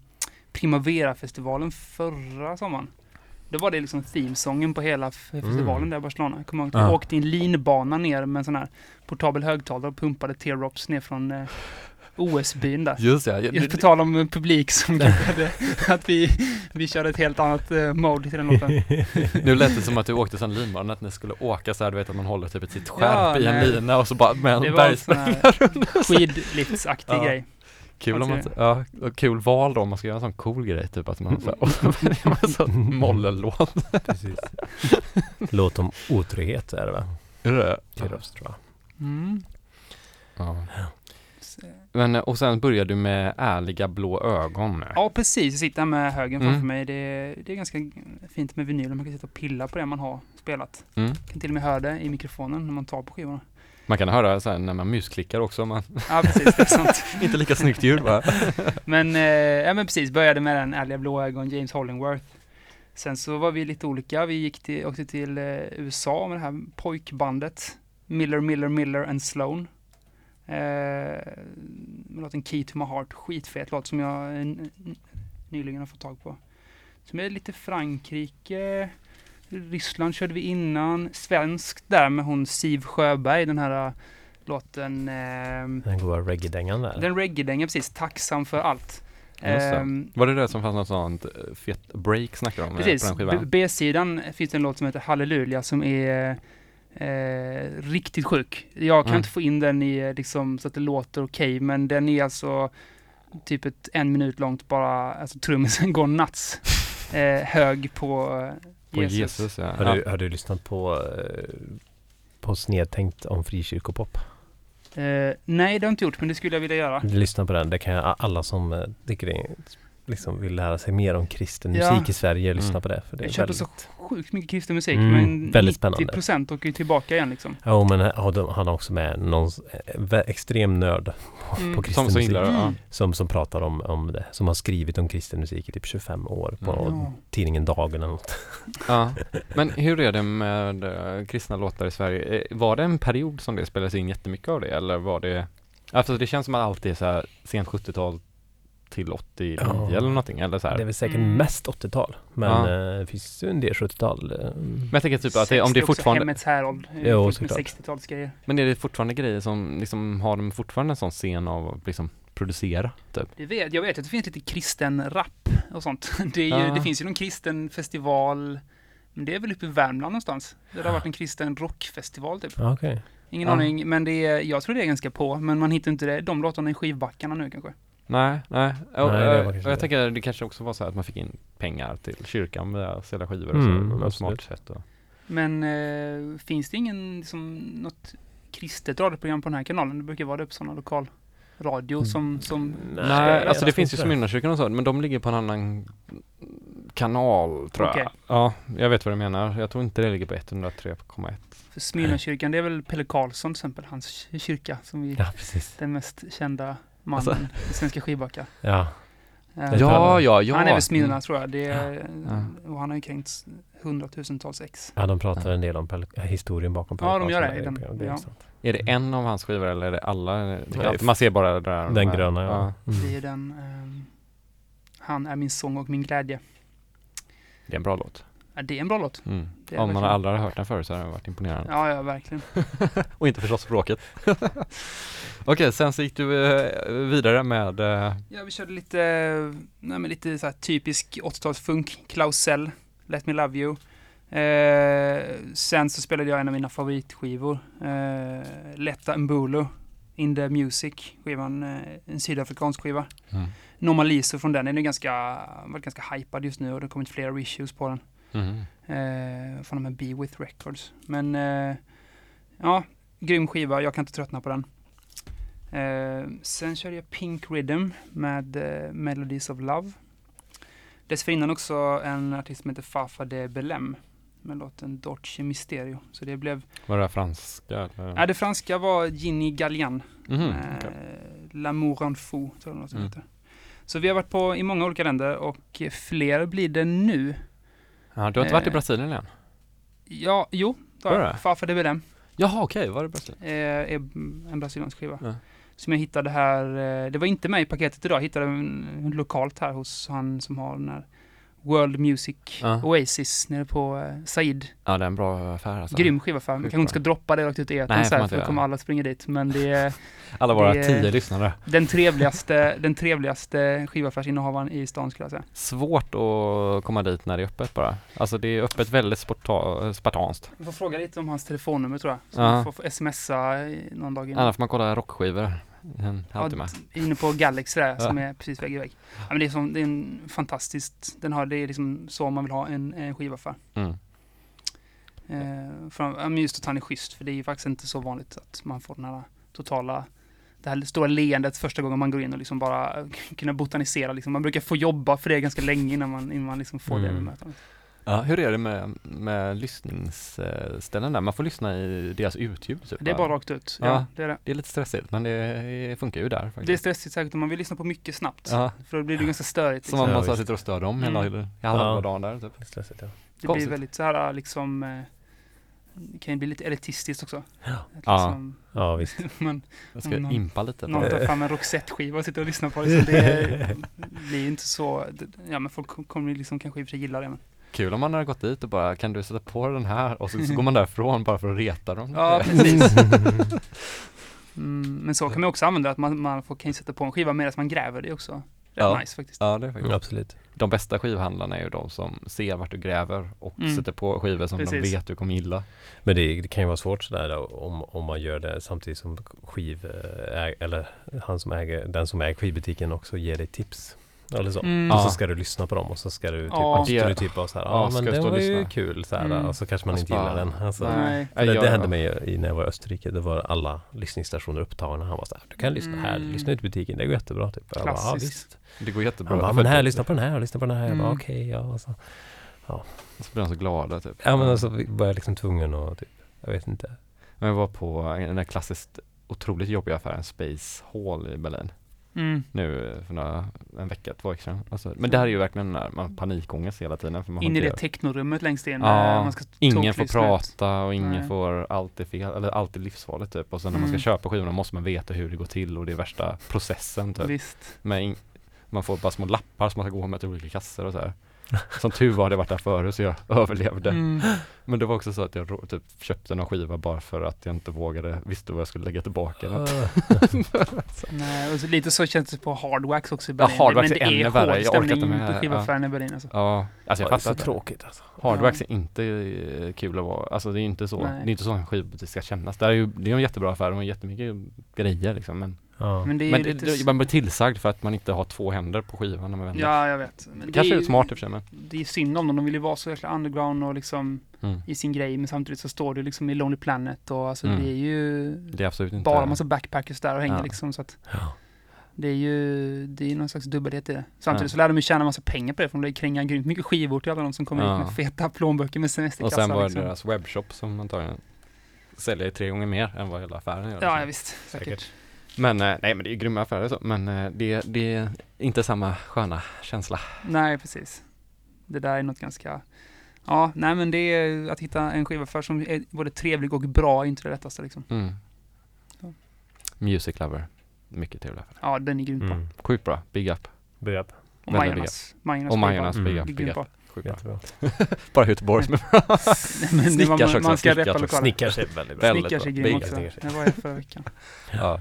Primavera-festivalen förra sommaren. Då var det liksom themesången på hela festivalen Mm. där i Barcelona. Jag kommer ihåg att Ja. vi åkte i en linbana ner med en sån här portabel högtalare och pumpade teardrops ner från eh, OS-byn där. Just det, Just på tal om eh, publik som hade, att vi, vi körde ett helt annat uh, mode till den låten. Nu lät det som att du åkte sån linbana, att ni skulle åka så här, du vet att man håller typ ett sitt skärp Ja, i en nej. lina och så bara med Det en var en sån här bergsprängare skidliftsaktig Ja. grej. Kul om man, ja, kul val då om man ska göra en sån cool grej typ att man så här, och så mollellåt. Precis. Låt om otrygghet är det va? Är det Teardrops tror jag. Mm. Ja. Men, och sen började du med ärliga blå ögon. Ja, precis. Jag sitter med högen Mm. framför mig. Det är, det är ganska fint med vinyl. Man kan sitta och pilla på det man har spelat. Mm. kan till och med höra det i mikrofonen när man tar på skivorna. Man kan höra så här när man musklickar också, man Ja, precis. Det är sant. inte lika snyggt ljud va? Men, eh, ja, men precis, började med den ärliga blå ögon, James Hollingworth. Sen så var vi lite olika. Vi gick till, åkte till eh, USA med det här pojkbandet. Miller, Miller, Miller and Sloan. Eh, med låten Key to my heart. Skitfet låt som jag nyligen har fått tag på. Som är lite Frankrike. Ryssland körde vi innan. Svenskt där med hon Siv Sjöberg. Den här eh, låten. ehm, Den goa reggae-dängan där. den reggae-dängan precis, tacksam för allt. Ehm, Var det det som fanns något sånt eh, fet break snackade de om eh, på precis, den B- skivan? B-sidan finns det en låt som heter Halleluja som är eh, riktigt sjuk. Jag kan Mm. inte få in den i eh, liksom så att det låter okej, men den är alltså typ ett en minut långt bara, alltså trummisen går nuts. Eh, hög på eh, På Jesus. Jesus, ja. Har, du, har du lyssnat på, eh, på Snedtänkt om frikyrkopop? Eh, nej, det har jag inte gjort, men det skulle jag vilja göra. Lyssna på den. Det kan jag, alla som eh, tycker det är, liksom vill lära sig mer om kristen Ja. musik i Sverige, lyssna Mm. på det. För det är Jag köper så väldigt... sjukt mycket kristen musik, Mm, men väldigt 90 spännande. procent åker ju tillbaka igen liksom. Jo men han har också med någon extrem nörd på, Mm. på kristen Som, som musik. ja. Mm. Som, som pratar om, om det. Som har skrivit om kristen musik i typ 25 år på Mm. Ja. tidningen Dagen eller något. ja. Men hur är det med eh, kristna låtar i Sverige? Eh, Var det en period som det spelades in jättemycket av det eller var det Alltså det känns som att allt är så här sent 70-tal till 89 Ja. eller någonting eller så här. Det är väl säkert Mm. mest 80-tal. Men Ja. eh, det finns ju en del 70-tal. eh, Men jag tänker typ att det, om det är 60 också, fortfarande Hemmets Herold. eh, Jo, fullt med såklart. 60-talsgrejer. Men är det fortfarande grejer som liksom har de fortfarande en sån scen av att liksom producera typ? Det vet, jag vet att det finns lite kristen rap och sånt. Det, är ju, Ja. det finns ju någon kristen festival, men det är väl uppe i Värmland någonstans. Det har varit en kristen rockfestival typ. ja, Okej. Ingen Ja. aning, men det är, jag tror det är ganska på, men man hittar inte det, de låtarna i skivbackarna nu kanske. Nej, nej. Och, Nej, det eh, kanske och jag det. tänker det kanske också var så här att man fick in pengar till kyrkan via att sälja skivor och Mm, så. på smart sätt. Och. Men eh, finns det ingen, liksom, något kristet radioprogram på den här kanalen? Det brukar vara det på sådana lokalradio Mm. som, som Nej, alltså det finns ju Smyrnakyrkan och så, men de ligger på en annan kanal tror Okej. jag. Ja, jag vet vad du menar. Jag tror inte det ligger på 103,1. För Smyrnakyrkan, det är väl Pelle Karlsson till exempel, hans kyrka, som vi, Ja, precis. den mest kända mannen Alltså. svenska skivbackar. Ja. Eh, Ja, ja, ja. Han är väl Smyrna Mm. tror jag. Det är, Ja. Och han har ju kränkt hundratusentals ex. ja, de pratar en del om Pelle, historien bakom Pelle Ja, de gör det i den. det är Ja. Är det en av hans skivor eller är det alla? Det man ser bara det där. Den de här- gröna, ja. Det är Mm. ju den. ehm, han är min sång och min glädje. Det är en bra låt. Det är en bra låt. Mm. Om man verkligen. aldrig har hört den förut så har det varit imponerande. Ja, ja, verkligen. Och inte förstått språket. Okej, sen så gick du eh, vidare med eh, Ja, vi körde lite, nej, men lite så typisk 80-talsfunk. Klausell, Let Me Love You. Eh, sen så spelade jag en av mina favoritskivor. Eh, Letta Mbulu, In the Music, skivan, eh, en sydafrikansk skiva. mm. Normaliso från den, den är ganska, varit ganska hypad just nu och det har kommit flera issues på den. Mhm. Eh, från de Be With Records. Men eh, ja, grym skiva, jag kan inte tröttna på den. Eh, sen körde jag Pink Rhythm med eh, Melodies of Love. Dessförinnan också en artist som heter Fafa de Belem med låten Dolce Mysterio. Så det blev, Var det franska? Eller? ja det franska var Ginny Gallian. Mhm, Eh, okej. L'amour en fou, tror jag låten Mm. heter. Så vi har varit på i många olika länder och fler blir det nu. Ja, du har inte varit i eh, Brasilien än? Ja, jo, det har det? jag. Fafa de Belem. Jaha, okej, var det Brasilien? eh, en brasiliansk skiva. Ja. Som jag hittade här, eh, det var inte med i paketet idag, jag hittade den lokalt här hos han som har den här World Music Ja. Oasis nere på eh, Said. Ja, det är en bra affär alltså. Grym skiva för. Man kanske inte ska droppa det rakt ut i etern så här, för då kommer alla springa dit. Men det är Alla våra det är- tio lyssnare. den trevligaste, den trevligaste skivaffärsinnehavaren i stan skulle jag säga. Svårt att komma dit när det är öppet bara. Alltså det är öppet väldigt spartanskt. Vi får fråga lite om hans telefonnummer tror jag. Så Ja. man får få smsa någon dag innan. Annars får man kolla rockskivor en halvtimme. Ja, inne på Galaxy där, som är precis vägg i vägg. Ja, men det, är som, det är en fantastiskt, den har, det är liksom så man vill ha en, en skivaffär. Mm. Eh, för, just att han är schysst, för det är ju faktiskt inte så vanligt att man får den här totala det här stora leendet första gången man går in och liksom bara kunna botanisera. Liksom. Man brukar få jobba för det ganska länge innan man, innan man liksom får det Mm. bemötandet. Ja, hur är det med, med lyssningsställen där? Man får lyssna i deras utljud typ, Det är bara rakt ut. Ja, Ja. det är det. Det är lite stressigt men det funkar ju där faktiskt. Det är stressigt säkert om man vill lyssna på mycket snabbt. Ja, För då blir det ganska störigt. som Liksom. om man så sitter och stör dem hela, Mm. halva Ja. dagen där typ. Stressigt, ja. Det blir konstigt. väldigt så här liksom eh, det kan ju bli lite elitistiskt också. Ja. Att Ja. Liksom, ja, visst. man, Jag ska Någon- impa lite på någon tar fram en Roxette-skiva och sitter och lyssnar på det. Så det blir inte så, det- ja men folk kommer ju liksom kanske i och för sig gilla det. Men. Kul om man hade gått dit och bara, kan du sätta på den här? Och så, så går man därifrån bara för att reta dem. Ja, precis. Mm, men så kan man också använda att man, man får, kan ju sätta på en skiva medan man gräver. Det är också rätt Ja. nice faktiskt. Ja, det är faktiskt. Absolut. De bästa skivhandlarna är ju de som ser vart du gräver och Mm. sätter på skivor som de Precis. vet du kommer gilla. Men det, det kan ju vara svårt sådär då, om, om man gör det samtidigt som skiv, eh, äg, eller han som äger, den som äger skivbutiken också ger dig tips. Eller så. Mm. Och så Ja. ska du lyssna på dem och så ska du typ, Ja. ska du typ vara såhär, Ja, ja ska men det och var ju lyssna? kul såhär, Mm. och så kanske man Och inte så gillar den. Alltså, Nej. Det, det hände mig i, när jag var i Österrike. Det var alla lyssningsstationer upptagna. Han var såhär, du kan lyssna här, Mm. lyssna ut i butiken, det går jättebra. Typ. Jag bara, ja, Klassiskt. visst. Det går jättebra. Han bara, men här, lyssna på den här, lyssna på den här. Jag bara, Mm. okej, ja. Och så. Så blir de så glada typ. Ja men alltså vi var jag liksom tvungen att typ, jag vet inte. Men jag var på den där klassiskt otroligt jobbiga affären Space Hall i Berlin. Mm. Nu för några, en vecka, två veckor sedan. Alltså, men det här är ju verkligen när man har panikångest hela tiden. För man In i det technorummet längst in. Ja, eh, man ska Ingen får prata och ingen Nej. får alltid fel, eller alltid livsfarligt typ. Och sen när man ska Mm. köpa skivorna måste man veta hur det går till och det är värsta processen typ. Visst. Med in, man får bara små lappar som man ska gå med till olika kassor och så här. Som tur var hade jag varit där förut så jag överlevde. Mm. Men det var också så att jag typ köpte någon skiva bara för att jag inte vågade, visste vad jag skulle lägga tillbaka den. Nej, och så, lite så känns det på Hardwax också i Ja, Berlin. Hardwax men det är ännu är värre. Jag orkar inte med- på skivaffären i Berlin alltså. Ja, alltså jag det är fattar så tråkigt alltså. Hardwax är inte eh, kul att vara, alltså det är inte så, Nej. det är inte så en skivbutik ska kännas. Det är ju, det är en jättebra affär, de har jättemycket grejer liksom men Ja. Men det är Men det, lite... det, man blir tillsagd för att man inte har två händer på skivan när man vänder. Ja, jag vet. Men det kanske är är ju- smart i och för sig men. Det är synd om dem. De vill ju vara så jäkla underground och liksom Mm. i sin grej. Men samtidigt så står du liksom i Lonely Planet och alltså Mm. det är ju Det är absolut inte bara massa backpackers där och hänger Ja. liksom. Så att Ja. det är ju, det är någon slags dubbelhet i det. Samtidigt Ja. så lär de ju tjäna massa pengar på det. För de kränga grymt mycket skivor till alla de som kommer Ja. hit med feta plånböcker med Och semesterkassa. sen var det liksom. deras webbshop som antagligen säljer tre gånger mer än vad hela affären gör. Ja, liksom. ja, visst. Säkert. Säkert. Men eh, nej men det är grymma affärer så, men eh, det, det är inte samma sköna känsla. Nej, precis. Det där är något ganska... Ja, nej men det är att hitta en skivaffär som är både trevlig och bra är inte det lättaste liksom. Mm. Ja. Music Lover, mycket trevlig affär. Ja, den är grym bra. Mm. Sjukt bra, big up. Big up. Och. Majonas, Mm. big up, är big grymt up. Bara Göteborgs var, Snickars också, man ska Snickars reppa. Snickars är väldigt bra. Snickars är grym också. Det var jag förra veckan. Ja.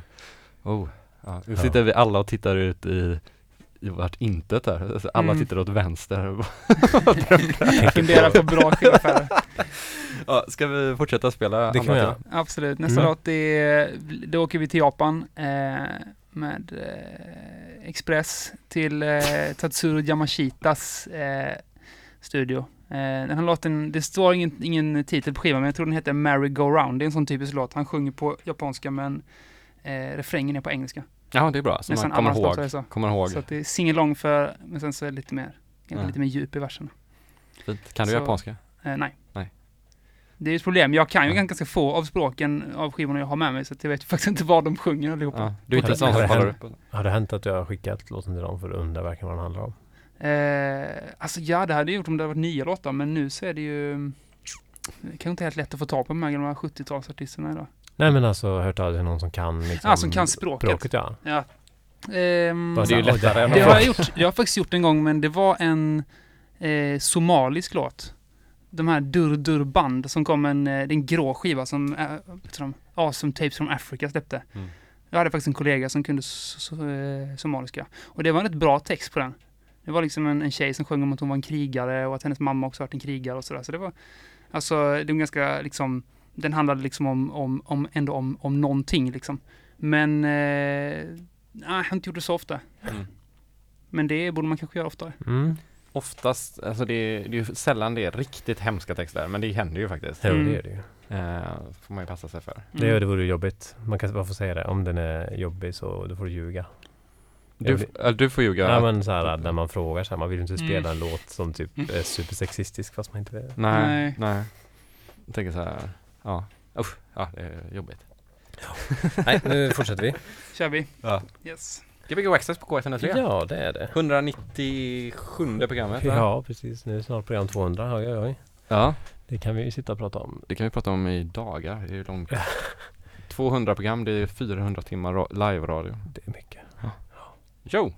Oh. Ja. Nu Ja. sitter vi alla och tittar ut i, i vart intet här. Alltså, Alla Mm. tittar åt vänster. Fundera på bra skivaffärer. ja, ska vi fortsätta spela? Det kan vi göra. Absolut. Nästa Mm. låt är, då åker vi till Japan eh, med eh, Express till eh, Tatsuro Yamashitas eh, studio. Eh, den här låten, det står ingen, ingen titel på skivan men jag tror den heter Merry Go Round. Det är en sån typisk låt. Han sjunger på japanska men eh, refrängen är på engelska. Ja, det är bra. Så Nästan man kommer alla låtar är ihåg. så. Kommer ihåg. Så att det är singalong för, men sen så är det lite mer, Ja. lite mer djup i verserna. Fint. Kan du Så- japanska? Eh, nej. Nej. Det är ju ett problem. Jag kan ju Ja. ganska få av språken av skivorna jag har med mig så att jag vet faktiskt inte vad de sjunger allihopa. Ja. Du är inte sån som har det kollar hänt? upp? Har det hänt att jag har skickat låten till dem för att undra verkligen vad den handlar om? Eh, alltså ja, det hade jag gjort om det hade varit nya låtar, men nu så är det ju kanske inte helt lätt att få tag på de här gamla 70-talsartisterna idag. Nej men alltså hört av dig någon som kan liksom Ja, som kan språket. språket ja. Ja. Ehm, Det är ju lättare än det har jag gjort. Jag har faktiskt gjort en gång, men det var en eh, somalisk låt. De här Dur Dur Band som kom en, eh, det är en grå skiva som äh, de, Awesome Tapes from Africa släppte. Mm. Jag hade faktiskt en kollega som kunde so, so, eh, somaliska. Och det var en rätt bra text på den. Det var liksom en, en tjej som sjöng om att hon var en krigare och att hennes mamma också varit en krigare och sådär. Så det var, alltså det var ganska liksom, den handlade liksom om, om, om ändå om, om någonting liksom. Men, eh, nej, har inte gjort det så ofta. Mm. Men det borde man kanske göra oftare. Mm. Oftast, alltså det är, det är ju sällan det är riktigt hemska texter, men det händer ju faktiskt. Mm. det är det ju. Eh, får man ju passa sig för. Det, det vore jobbigt. Man kan bara få säga det. Om den är jobbig så då får du ljuga. Du, du får ljuga. Ja men så här när man frågar så här, man vill inte spela Mm. en låt som typ är supersexistisk fast man inte vill. nej, Nej. nej. Jag tänker så här, ja. Usch, ja det är jobbigt. Nej, nu fortsätter vi. Kör vi. Ja. Yes. Gbg Access på K103. Ja, det är det. 197 programmet va? Ja, precis. Nu är snart program 200. Oj, oj, oj. ja. Det kan vi ju sitta och prata om. Det kan vi prata om i dagar. Det är ju långt. 200 program, det är 400 timmar ra- live-radio. Det är mycket. Jo!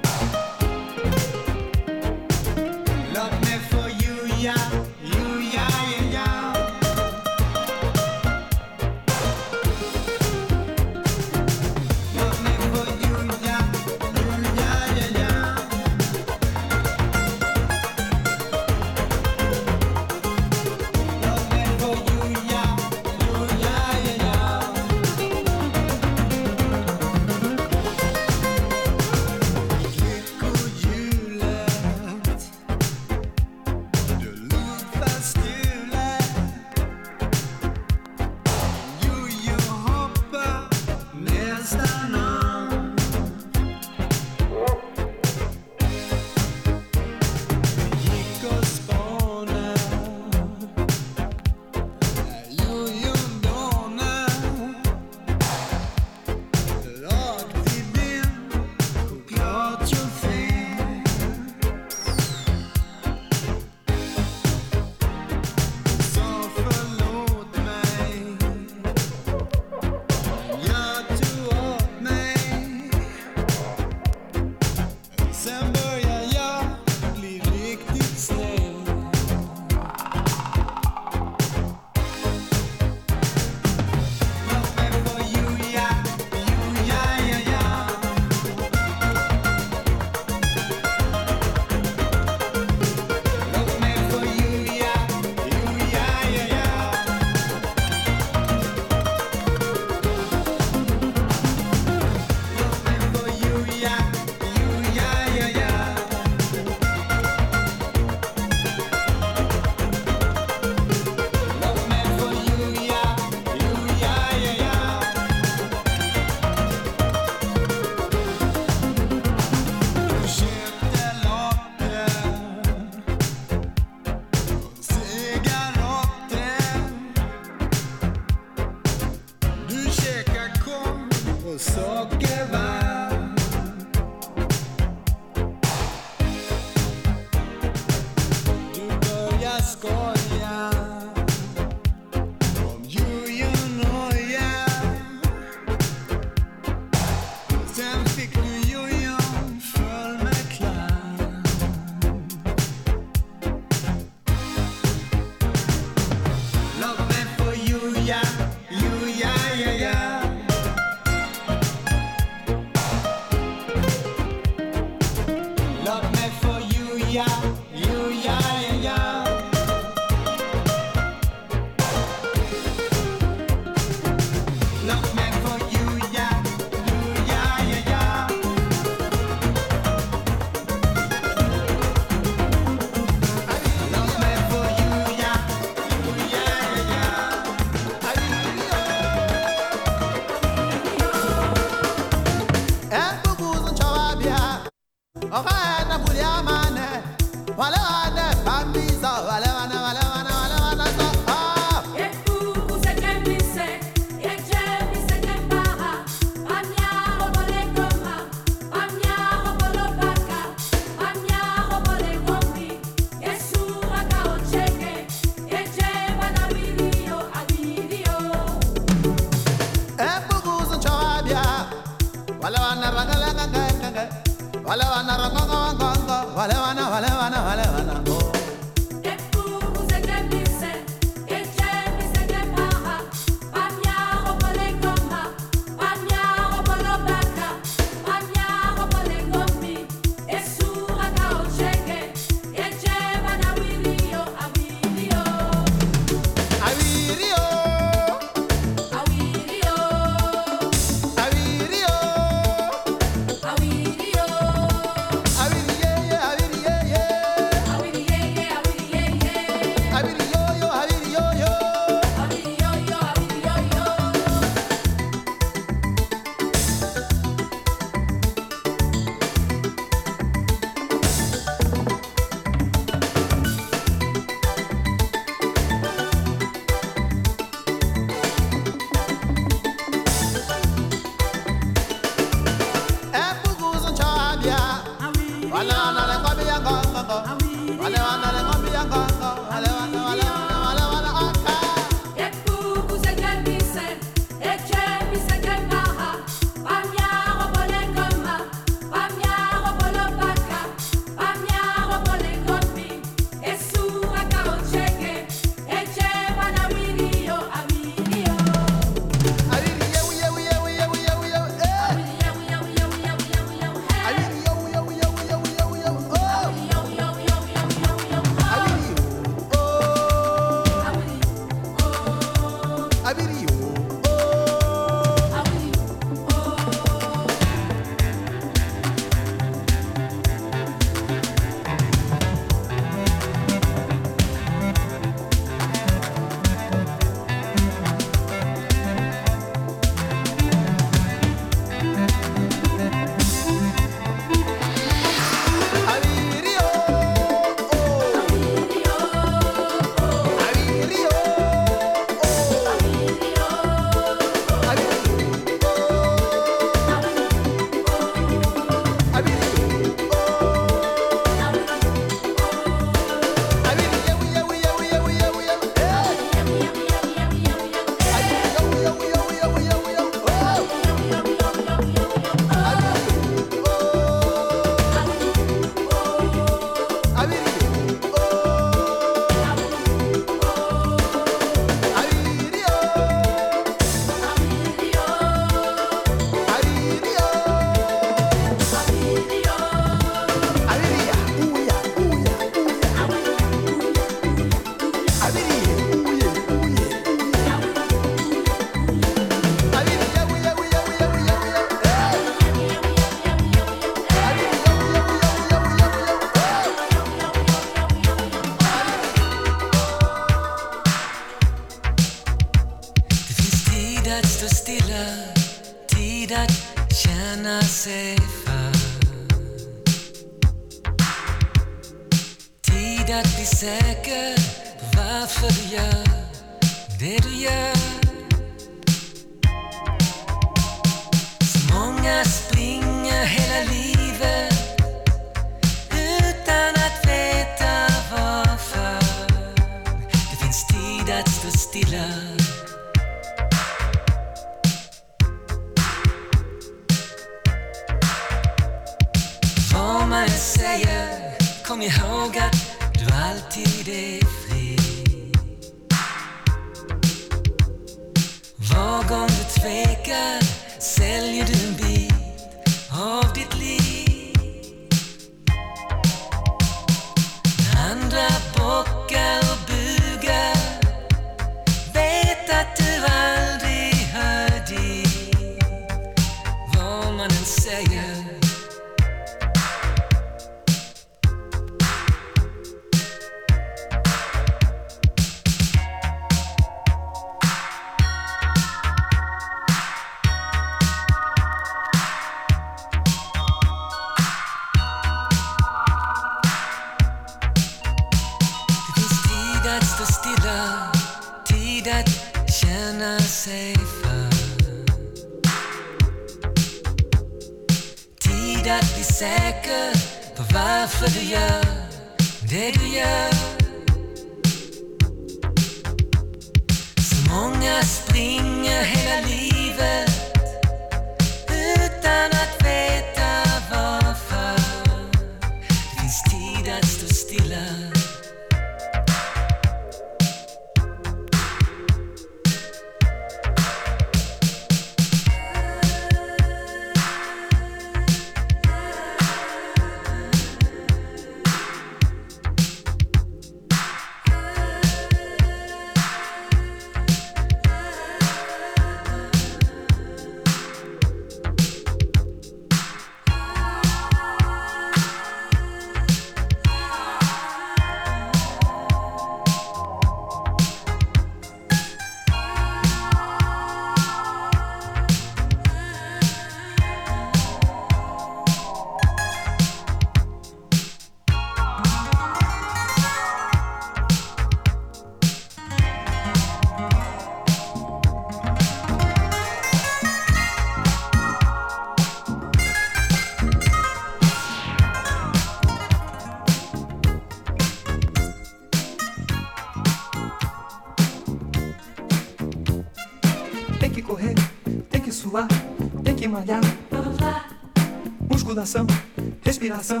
Respiração,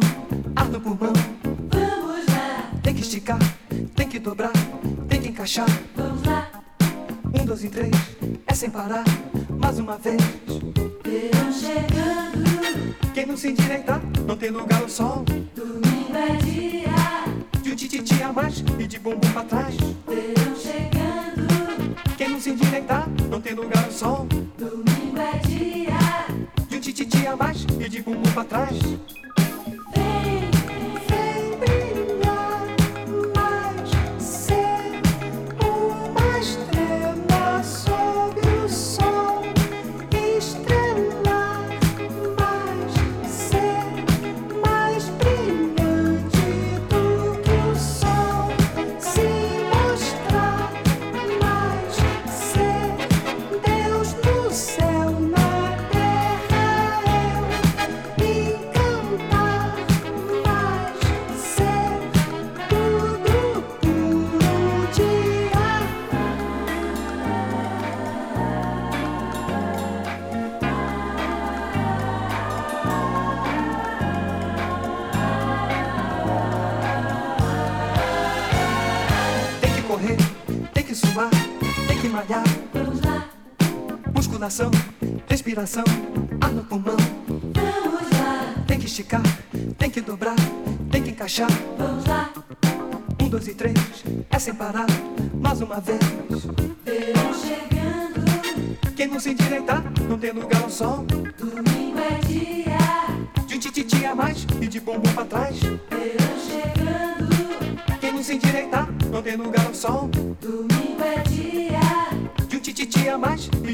ar no pulmão. vamos lá, Tem que esticar, tem que dobrar, tem que encaixar. vamos lá. Um, dois e três, é sem parar. Mais uma vez. Verão chegando, Quem não se endireitar, não tem lugar ao sol. domingo é dia. De um tititi a mais e de bumbum pra trás. Verão chegando, Quem não se endireitar, não tem lugar ao sol. domingo é dia. De um tititi a mais e de bumbum pra trás. Musculação, respiração, ar no pulmão. vamos lá, Tem que esticar, tem que dobrar, tem que encaixar. vamos lá. Um, dois e três, é sem parar. Mais uma vez. Verão chegando, Quem não se endireitar, não tem lugar ao sol. domingo é dia. De um tititi a mais e de bumbum pra trás. Verão chegando, Quem não se endireitar, não tem lugar ao sol.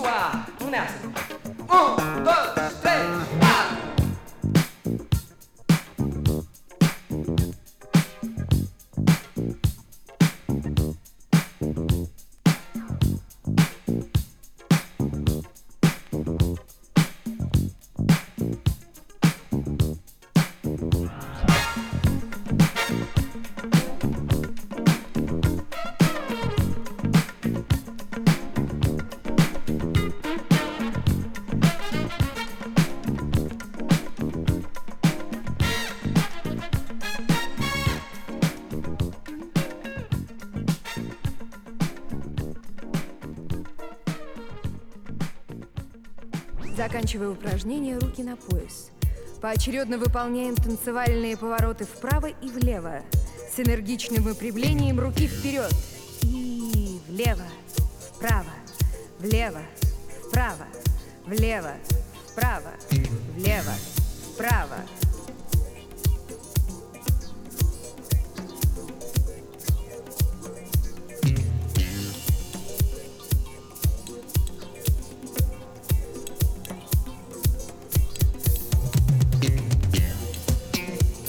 suar, vamos nessa. Um, dois, três, Заканчивая упражнение, руки на пояс. Поочередно выполняем танцевальные повороты вправо и влево. С энергичным выпрямлением руки вперед. И влево, вправо, влево, вправо, влево, вправо, влево, вправо.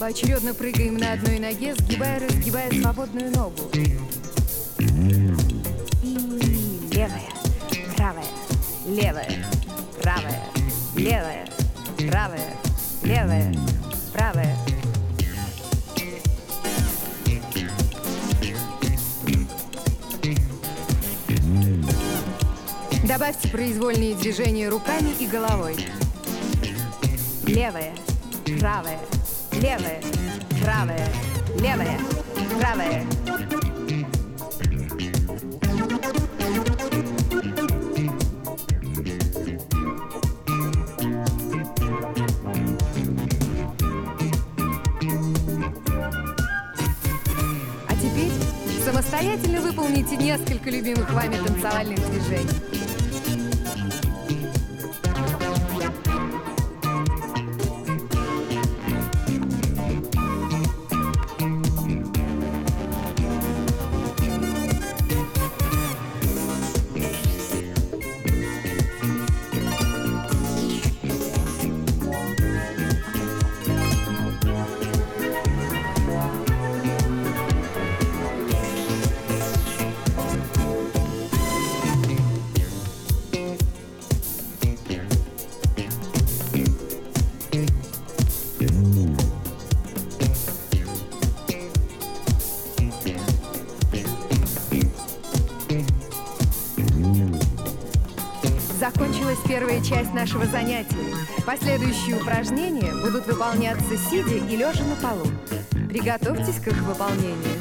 Поочередно прыгаем на одной ноге, сгибая, разгибая свободную ногу. И левая, правая, левая, правая, левая, правая, левая, правая. Добавьте произвольные движения руками и головой. Левая, правая, левая, правая, левая, правая. А теперь самостоятельно выполните несколько любимых вами танцевальных движений. Нашего занятия. Последующие упражнения будут выполняться сидя и лежа на полу. Приготовьтесь к их выполнению.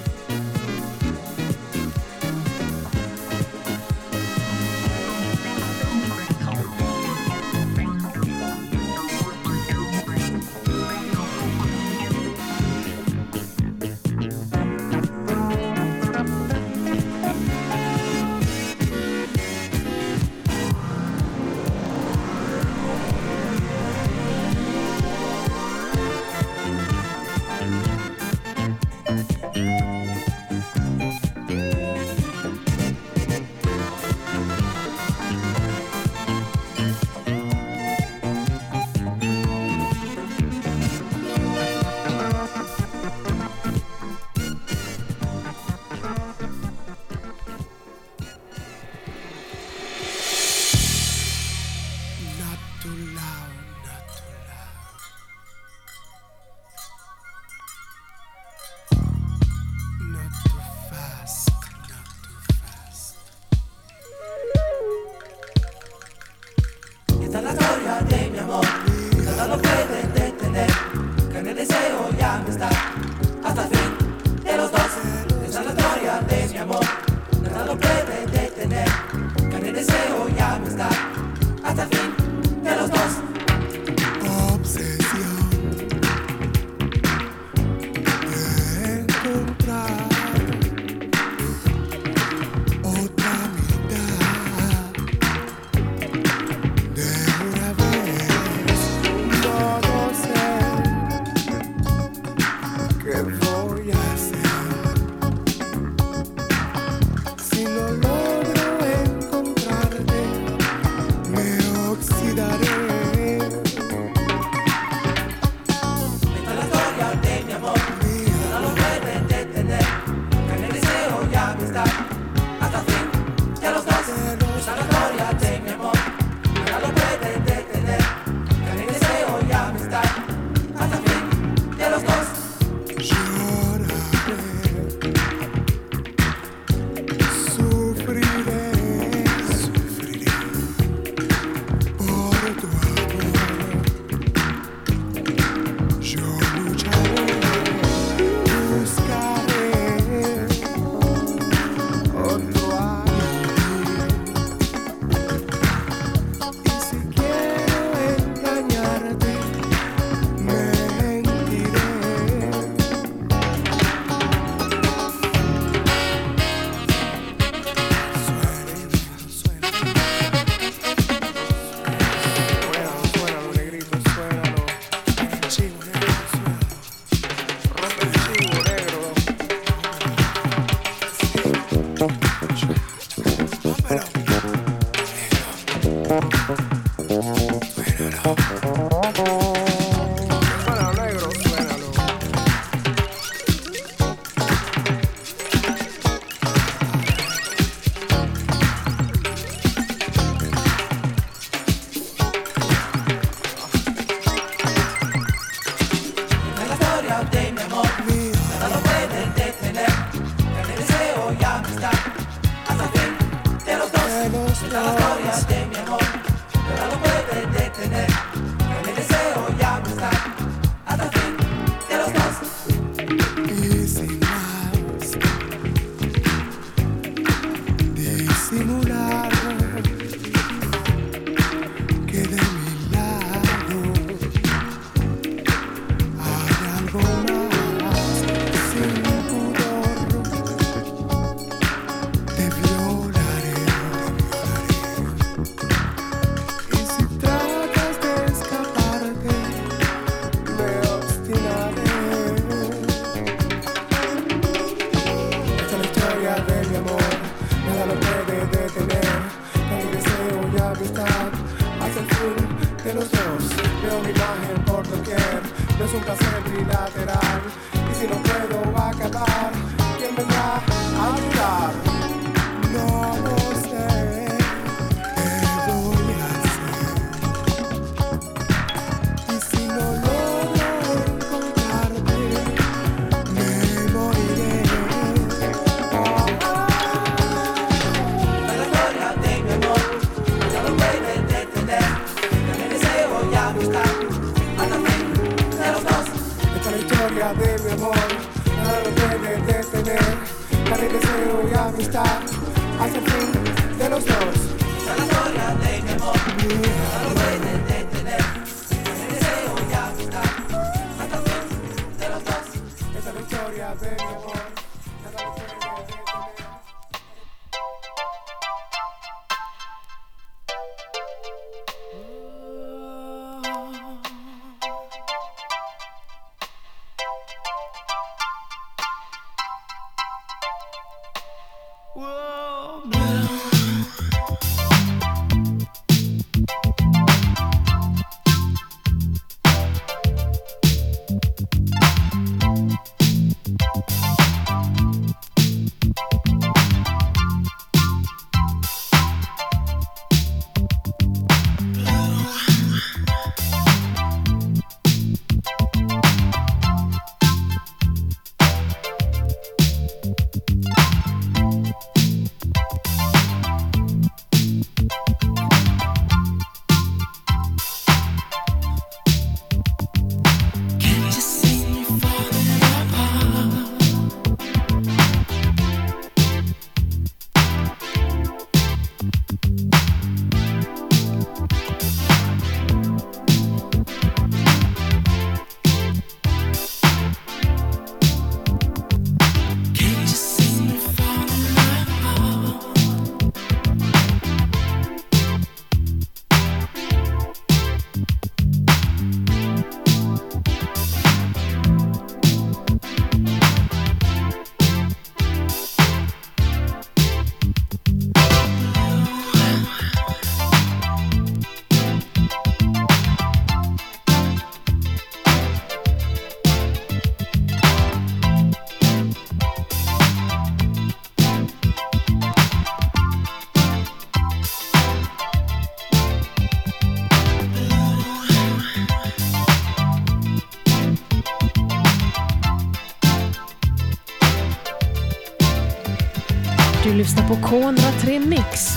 K103 Mix.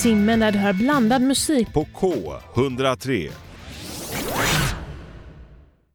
Timmen där du hör blandad musik. På K103.